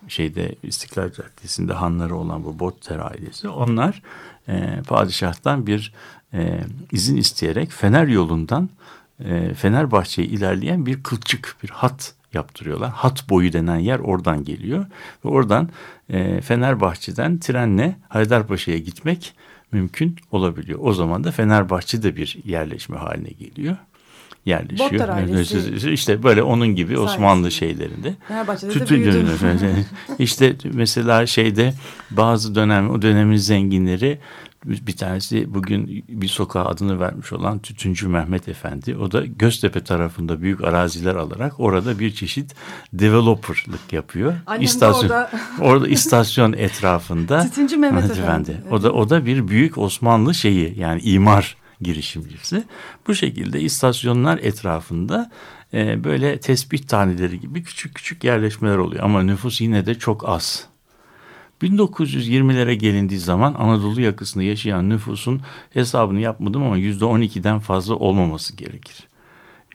Speaker 1: şeyde İstiklal Caddesi'nde hanları olan bu Botter ailesi. Onlar e, padişahtan bir e, izin isteyerek Fener yolundan e, Fenerbahçe'ye ilerleyen bir kılçık, bir hat yaptırıyorlar. Hat boyu denen yer oradan geliyor. Ve oradan e, Fenerbahçe'den trenle Haydarpaşa'ya gitmek mümkün olabiliyor. O zaman da Fenerbahçe de bir yerleşme haline geliyor. Yerleşiyor.
Speaker 3: Bottar ailesi.
Speaker 1: İşte böyle onun gibi Osmanlı şeylerinde.
Speaker 3: Fenerbahçe'de de
Speaker 1: Tütü
Speaker 3: büyüdüm.
Speaker 1: dönüyor. işte mesela şeyde bazı dönem o dönemin zenginleri bir tanesi bugün bir sokağa adını vermiş olan Tütüncü Mehmet Efendi. O da Göztepe tarafında büyük araziler alarak orada bir çeşit developerlık yapıyor.
Speaker 3: Annem
Speaker 1: İstasyon,
Speaker 3: orada-
Speaker 1: orada istasyon etrafında
Speaker 3: Tütüncü Mehmet Efendi.
Speaker 1: O da o da bir büyük Osmanlı şeyi yani imar girişimcisi. Bu şekilde istasyonlar etrafında e, böyle tespih taneleri gibi küçük küçük yerleşmeler oluyor ama nüfus yine de çok az. 1920'lere gelindiği zaman Anadolu yakasında yaşayan nüfusun hesabını yapmadım ama %12'den fazla olmaması gerekir.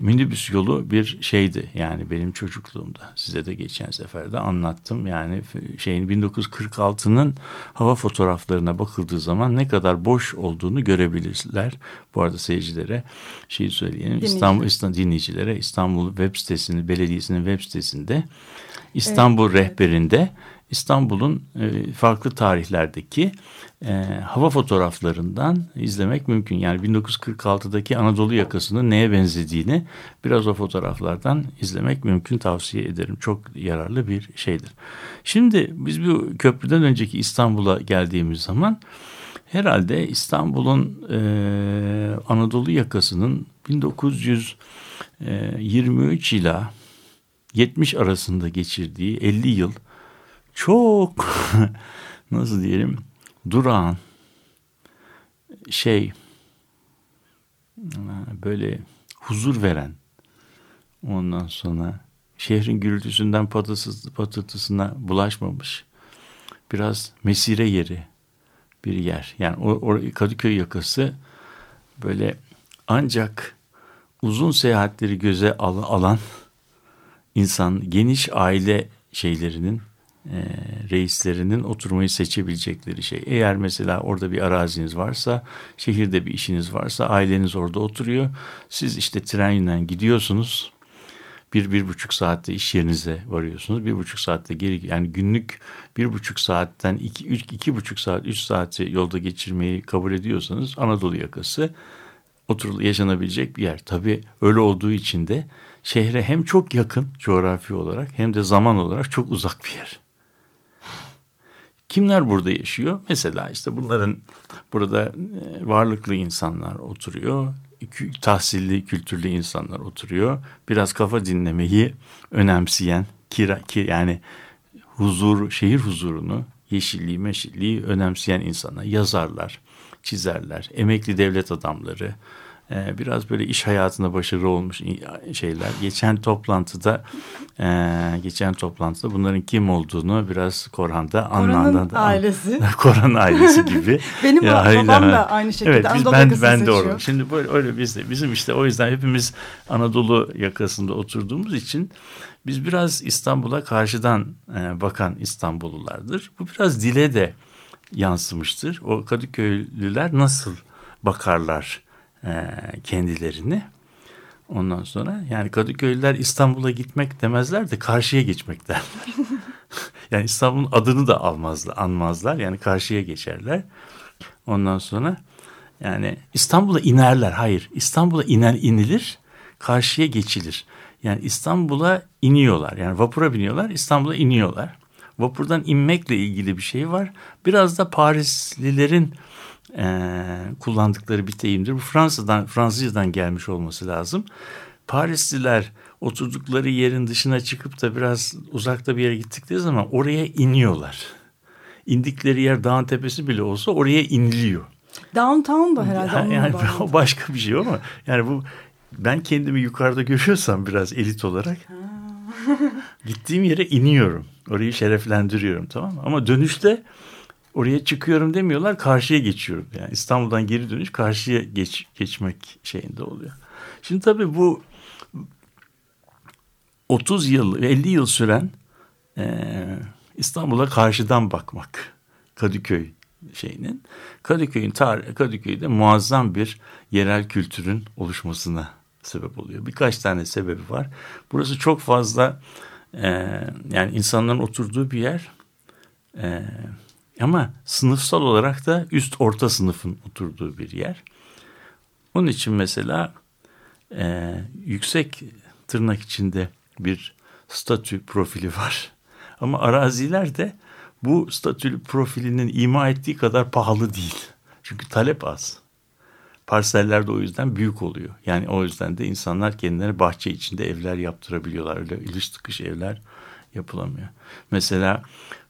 Speaker 1: Minibüs yolu bir şeydi yani benim çocukluğumda. Size de geçen seferde anlattım. Yani şeyin 1946'nın hava fotoğraflarına bakıldığı zaman ne kadar boş olduğunu görebilirler. Bu arada seyircilere şeyi söyleyelim. İstanbul, İstanbul dinleyicilere İstanbul web sitesinin belediyesinin web sitesinde İstanbul rehberinde İstanbul'un e, farklı tarihlerdeki e, hava fotoğraflarından izlemek mümkün. Yani 1946'daki Anadolu yakasının neye benzediğini biraz o fotoğraflardan izlemek mümkün tavsiye ederim. Çok yararlı bir şeydir. Şimdi biz bu köprüden önceki İstanbul'a geldiğimiz zaman herhalde İstanbul'un e, Anadolu yakasının 1923 ila 70 arasında geçirdiği 50 yıl çok nasıl diyelim durağan şey böyle huzur veren ondan sonra şehrin gürültüsünden patısız, patırtısına bulaşmamış biraz mesire yeri bir yer. Yani o, o Kadıköy yakası böyle ancak uzun seyahatleri göze al, alan insan geniş aile şeylerinin e, reislerinin oturmayı seçebilecekleri şey. Eğer mesela orada bir araziniz varsa, şehirde bir işiniz varsa, aileniz orada oturuyor. Siz işte trenle gidiyorsunuz. Bir, bir buçuk saatte iş yerinize varıyorsunuz. Bir buçuk saatte geri, yani günlük bir buçuk saatten iki, üç, iki buçuk saat, üç saati yolda geçirmeyi kabul ediyorsanız Anadolu yakası oturul yaşanabilecek bir yer. Tabii öyle olduğu için de şehre hem çok yakın coğrafi olarak hem de zaman olarak çok uzak bir yer. Kimler burada yaşıyor? Mesela işte bunların burada varlıklı insanlar oturuyor. Tahsilli, kültürlü insanlar oturuyor. Biraz kafa dinlemeyi önemseyen, kira, ki yani huzur, şehir huzurunu, yeşilliği, meşilliği önemseyen insanlar, yazarlar, çizerler, emekli devlet adamları, biraz böyle iş hayatında başarılı olmuş şeyler. Geçen toplantıda geçen toplantıda bunların kim olduğunu biraz Korhan'da
Speaker 3: Korhan'ın ailesi.
Speaker 1: Korhan ailesi gibi.
Speaker 3: Benim ya, babam da aynı şekilde
Speaker 1: evet, biz,
Speaker 3: Anadolu
Speaker 1: ben, ben
Speaker 3: seçiyor.
Speaker 1: doğru. Şimdi böyle öyle biz de bizim işte o yüzden hepimiz Anadolu yakasında oturduğumuz için biz biraz İstanbul'a karşıdan bakan İstanbullulardır. Bu biraz dile de yansımıştır. O Kadıköylüler nasıl bakarlar kendilerini. Ondan sonra yani Kadıköylüler İstanbul'a gitmek demezler de karşıya geçmek derler. yani İstanbul'un adını da almazlar, anmazlar. Yani karşıya geçerler. Ondan sonra yani İstanbul'a inerler. Hayır, İstanbul'a iner inilir, karşıya geçilir. Yani İstanbul'a iniyorlar. Yani vapura biniyorlar, İstanbul'a iniyorlar. Vapurdan inmekle ilgili bir şey var. Biraz da Parislilerin e, kullandıkları bir deyimdir. Bu Fransa'dan, Fransızcadan gelmiş olması lazım. Parisliler oturdukları yerin dışına çıkıp da biraz uzakta bir yere gittikleri zaman oraya iniyorlar. İndikleri yer dağın tepesi bile olsa oraya iniliyor.
Speaker 3: Downtown da herhalde
Speaker 1: yani, yani başka bir şey ama yani bu ben kendimi yukarıda görüyorsam biraz elit olarak gittiğim yere iniyorum. Orayı şereflendiriyorum tamam mı? Ama dönüşte oraya çıkıyorum demiyorlar karşıya geçiyorum. Yani İstanbul'dan geri dönüş karşıya geç, geçmek şeyinde oluyor. Şimdi tabii bu 30 yıl 50 yıl süren e, İstanbul'a karşıdan bakmak Kadıköy şeyinin Kadıköy'ün tarih Kadıköy'de muazzam bir yerel kültürün oluşmasına sebep oluyor. Birkaç tane sebebi var. Burası çok fazla e, yani insanların oturduğu bir yer. E, ama sınıfsal olarak da üst orta sınıfın oturduğu bir yer. Onun için mesela e, yüksek tırnak içinde bir statü profili var. Ama araziler de bu statü profilinin ima ettiği kadar pahalı değil. Çünkü talep az. Parseller de o yüzden büyük oluyor. Yani o yüzden de insanlar kendilerine bahçe içinde evler yaptırabiliyorlar. Öyle iliş tıkış evler yapılamıyor. Mesela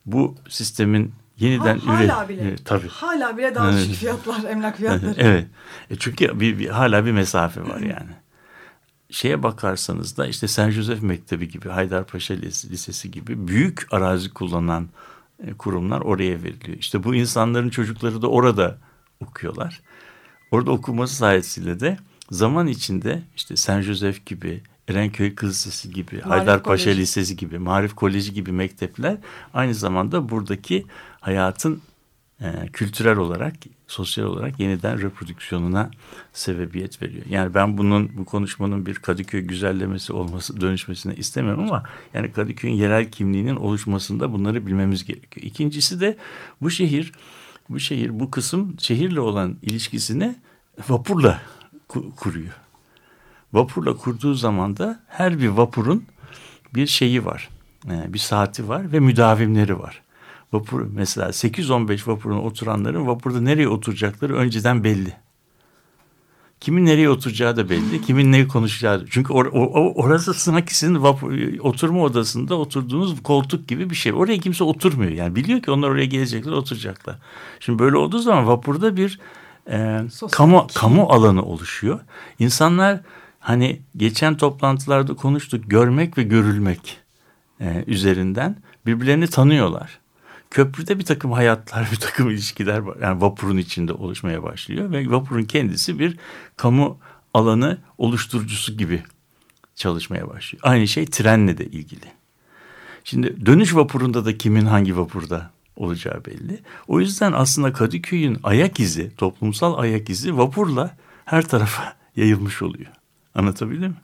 Speaker 1: bu sistemin yeniden
Speaker 3: ha, hala
Speaker 1: üret...
Speaker 3: bile.
Speaker 1: Evet, tabii.
Speaker 3: Hala bile daha düşük fiyatlar, emlak fiyatları.
Speaker 1: evet. E çünkü bir, bir, hala bir mesafe var yani. Şeye bakarsanız da işte Saint Joseph Mektebi gibi, Haydarpaşa Lisesi gibi büyük arazi kullanan e, kurumlar oraya veriliyor. İşte bu insanların çocukları da orada okuyorlar. Orada okuması sayesinde de zaman içinde işte Saint Joseph gibi, Erenköy Kız Lisesi gibi,
Speaker 3: Marif
Speaker 1: Haydarpaşa
Speaker 3: Koleji.
Speaker 1: Lisesi gibi, Marif Koleji gibi mektepler aynı zamanda buradaki hayatın e, kültürel olarak, sosyal olarak yeniden reprodüksiyonuna sebebiyet veriyor. Yani ben bunun bu konuşmanın bir Kadıköy güzellemesi olması dönüşmesini istemiyorum ama yani Kadıköy'ün yerel kimliğinin oluşmasında bunları bilmemiz gerekiyor. İkincisi de bu şehir bu şehir bu kısım şehirle olan ilişkisini vapurla ku- kuruyor. Vapurla kurduğu zaman da her bir vapurun bir şeyi var. e, Bir saati var ve müdavimleri var. Vapur mesela 8-15 vapurun oturanların vapurda nereye oturacakları önceden belli. Kimin nereye oturacağı da belli. Kimin ne konuşacağı. Çünkü or, o- orası Snakis'in vapur, oturma odasında oturduğunuz koltuk gibi bir şey. Oraya kimse oturmuyor. Yani biliyor ki onlar oraya gelecekler oturacaklar. Şimdi böyle olduğu zaman vapurda bir e,
Speaker 3: Sosyal
Speaker 1: kamu, kamu alanı oluşuyor. İnsanlar hani geçen toplantılarda konuştuk görmek ve görülmek e, üzerinden birbirlerini tanıyorlar. Köprüde bir takım hayatlar, bir takım ilişkiler. Yani vapurun içinde oluşmaya başlıyor ve vapurun kendisi bir kamu alanı oluşturucusu gibi çalışmaya başlıyor. Aynı şey trenle de ilgili. Şimdi dönüş vapurunda da kimin hangi vapurda olacağı belli. O yüzden aslında Kadıköy'ün ayak izi, toplumsal ayak izi vapurla her tarafa yayılmış oluyor. Anlatabildim mi?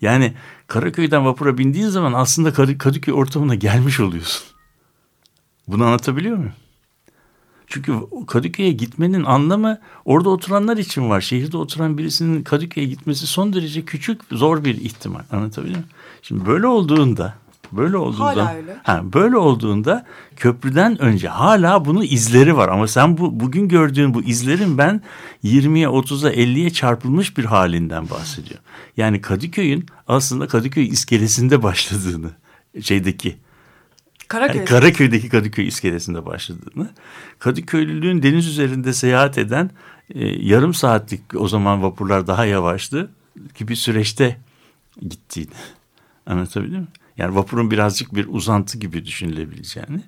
Speaker 1: Yani Karaköy'den vapura bindiğin zaman aslında Kadı- Kadıköy ortamına gelmiş oluyorsun. Bunu anlatabiliyor muyum? Çünkü Kadıköy'e gitmenin anlamı orada oturanlar için var. Şehirde oturan birisinin Kadıköy'e gitmesi son derece küçük, zor bir ihtimal. Anlatabiliyor muyum? Şimdi böyle olduğunda, böyle olduğunda,
Speaker 3: Hala öyle.
Speaker 1: Ha, böyle olduğunda köprüden önce hala bunun izleri var. Ama sen bu bugün gördüğün bu izlerin ben 20'ye, 30'a, 50'ye çarpılmış bir halinden bahsediyorum. Yani Kadıköy'ün aslında Kadıköy iskelesinde başladığını, şeydeki
Speaker 3: Karaköy.
Speaker 1: yani Karaköy'deki Kadıköy iskelesinde başladığını, Kadıköylülüğün deniz üzerinde seyahat eden e, yarım saatlik o zaman vapurlar daha yavaştı ki bir süreçte gittiğini anlatabildim mi? Yani vapurun birazcık bir uzantı gibi düşünülebileceğini,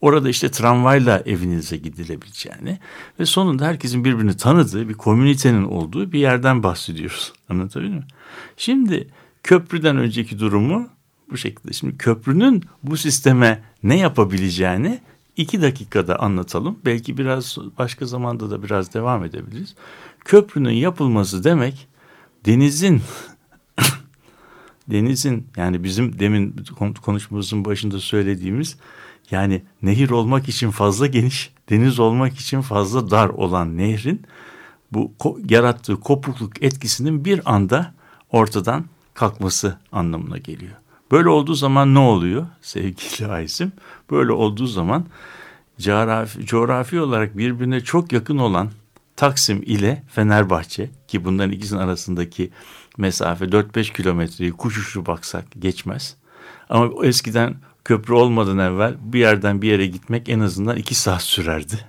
Speaker 1: orada işte tramvayla evinize gidilebileceğini ve sonunda herkesin birbirini tanıdığı bir komünitenin olduğu bir yerden bahsediyoruz. Anlatabildim mi? Şimdi köprüden önceki durumu bu şekilde. Şimdi köprünün bu sisteme ne yapabileceğini iki dakikada anlatalım. Belki biraz başka zamanda da biraz devam edebiliriz. Köprünün yapılması demek denizin denizin yani bizim demin konuşmamızın başında söylediğimiz yani nehir olmak için fazla geniş, deniz olmak için fazla dar olan nehrin bu yarattığı kopukluk etkisinin bir anda ortadan kalkması anlamına geliyor. Böyle olduğu zaman ne oluyor sevgili Aysim? Böyle olduğu zaman coğrafi, coğrafi olarak birbirine çok yakın olan Taksim ile Fenerbahçe ki bunların ikisinin arasındaki mesafe 4-5 kilometreyi kuş uçuşu baksak geçmez. Ama eskiden köprü olmadan evvel bir yerden bir yere gitmek en azından 2 saat sürerdi.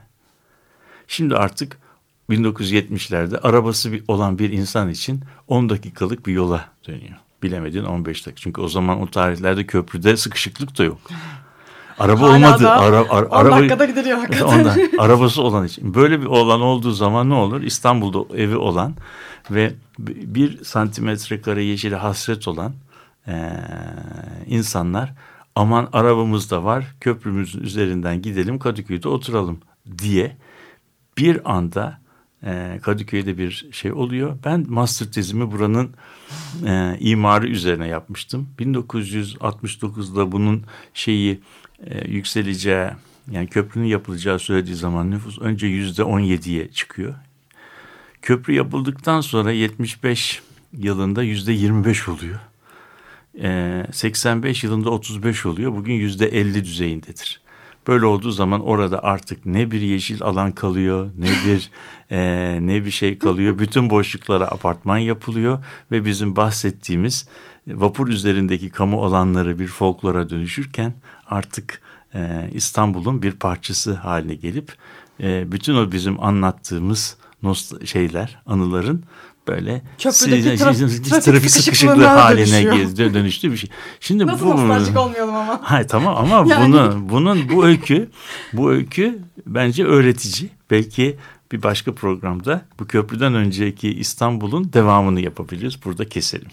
Speaker 1: Şimdi artık 1970'lerde arabası olan bir insan için 10 dakikalık bir yola dönüyor. Bilemedin 15 dakika. Çünkü o zaman o tarihlerde köprüde sıkışıklık da yok. Araba
Speaker 3: Hala
Speaker 1: olmadı. Ara, ara,
Speaker 3: 10
Speaker 1: araba,
Speaker 3: dakikada gidiyor hakikaten.
Speaker 1: Ondan, arabası olan için. Böyle bir olan olduğu zaman ne olur? İstanbul'da evi olan ve bir santimetre kare yeşile hasret olan e, insanlar aman arabamız da var köprümüzün üzerinden gidelim Kadıköy'de oturalım diye bir anda e, Kadıköy'de bir şey oluyor. Ben master tezimi buranın e, imarı üzerine yapmıştım. 1969'da bunun şeyi e, yükseleceği yani köprünün yapılacağı söylediği zaman nüfus önce yüzde 17'ye çıkıyor. Köprü yapıldıktan sonra 75 yılında yüzde 25 oluyor. E, 85 yılında 35 oluyor. Bugün yüzde 50 düzeyindedir. Böyle olduğu zaman orada artık ne bir yeşil alan kalıyor, ne bir e, ne bir şey kalıyor. Bütün boşluklara apartman yapılıyor ve bizim bahsettiğimiz vapur üzerindeki kamu alanları bir folklora dönüşürken artık e, İstanbul'un bir parçası haline gelip e, bütün o bizim anlattığımız nost- şeyler, anıların böyle
Speaker 3: Köprüdeki
Speaker 1: si-
Speaker 3: trafik-
Speaker 1: trafik, sıkışıklığı haline
Speaker 3: dönüşüyor.
Speaker 1: dönüştü bir şey. Şimdi
Speaker 3: Nasıl
Speaker 1: bu
Speaker 3: nostaljik olmayalım ama.
Speaker 1: Hayır tamam ama
Speaker 3: Yani.
Speaker 1: bunu bunun bu öykü bu öykü bence öğretici. Belki bir başka programda bu köprüden önceki İstanbul'un devamını yapabiliriz. Burada keselim.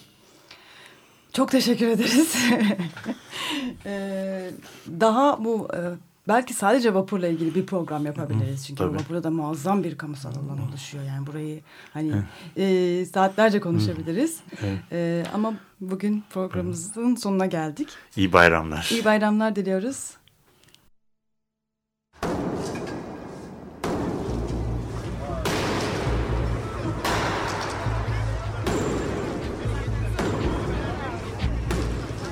Speaker 3: Çok teşekkür ederiz. Ee, daha bu e, belki sadece vapurla ilgili bir program yapabiliriz. Çünkü
Speaker 1: Tabii.
Speaker 3: vapurda da muazzam bir kamusal alan oluşuyor. Yani burayı hani e, saatlerce konuşabiliriz.
Speaker 1: Evet.
Speaker 3: E, ama bugün programımızın sonuna geldik.
Speaker 1: İyi bayramlar.
Speaker 3: İyi bayramlar diliyoruz.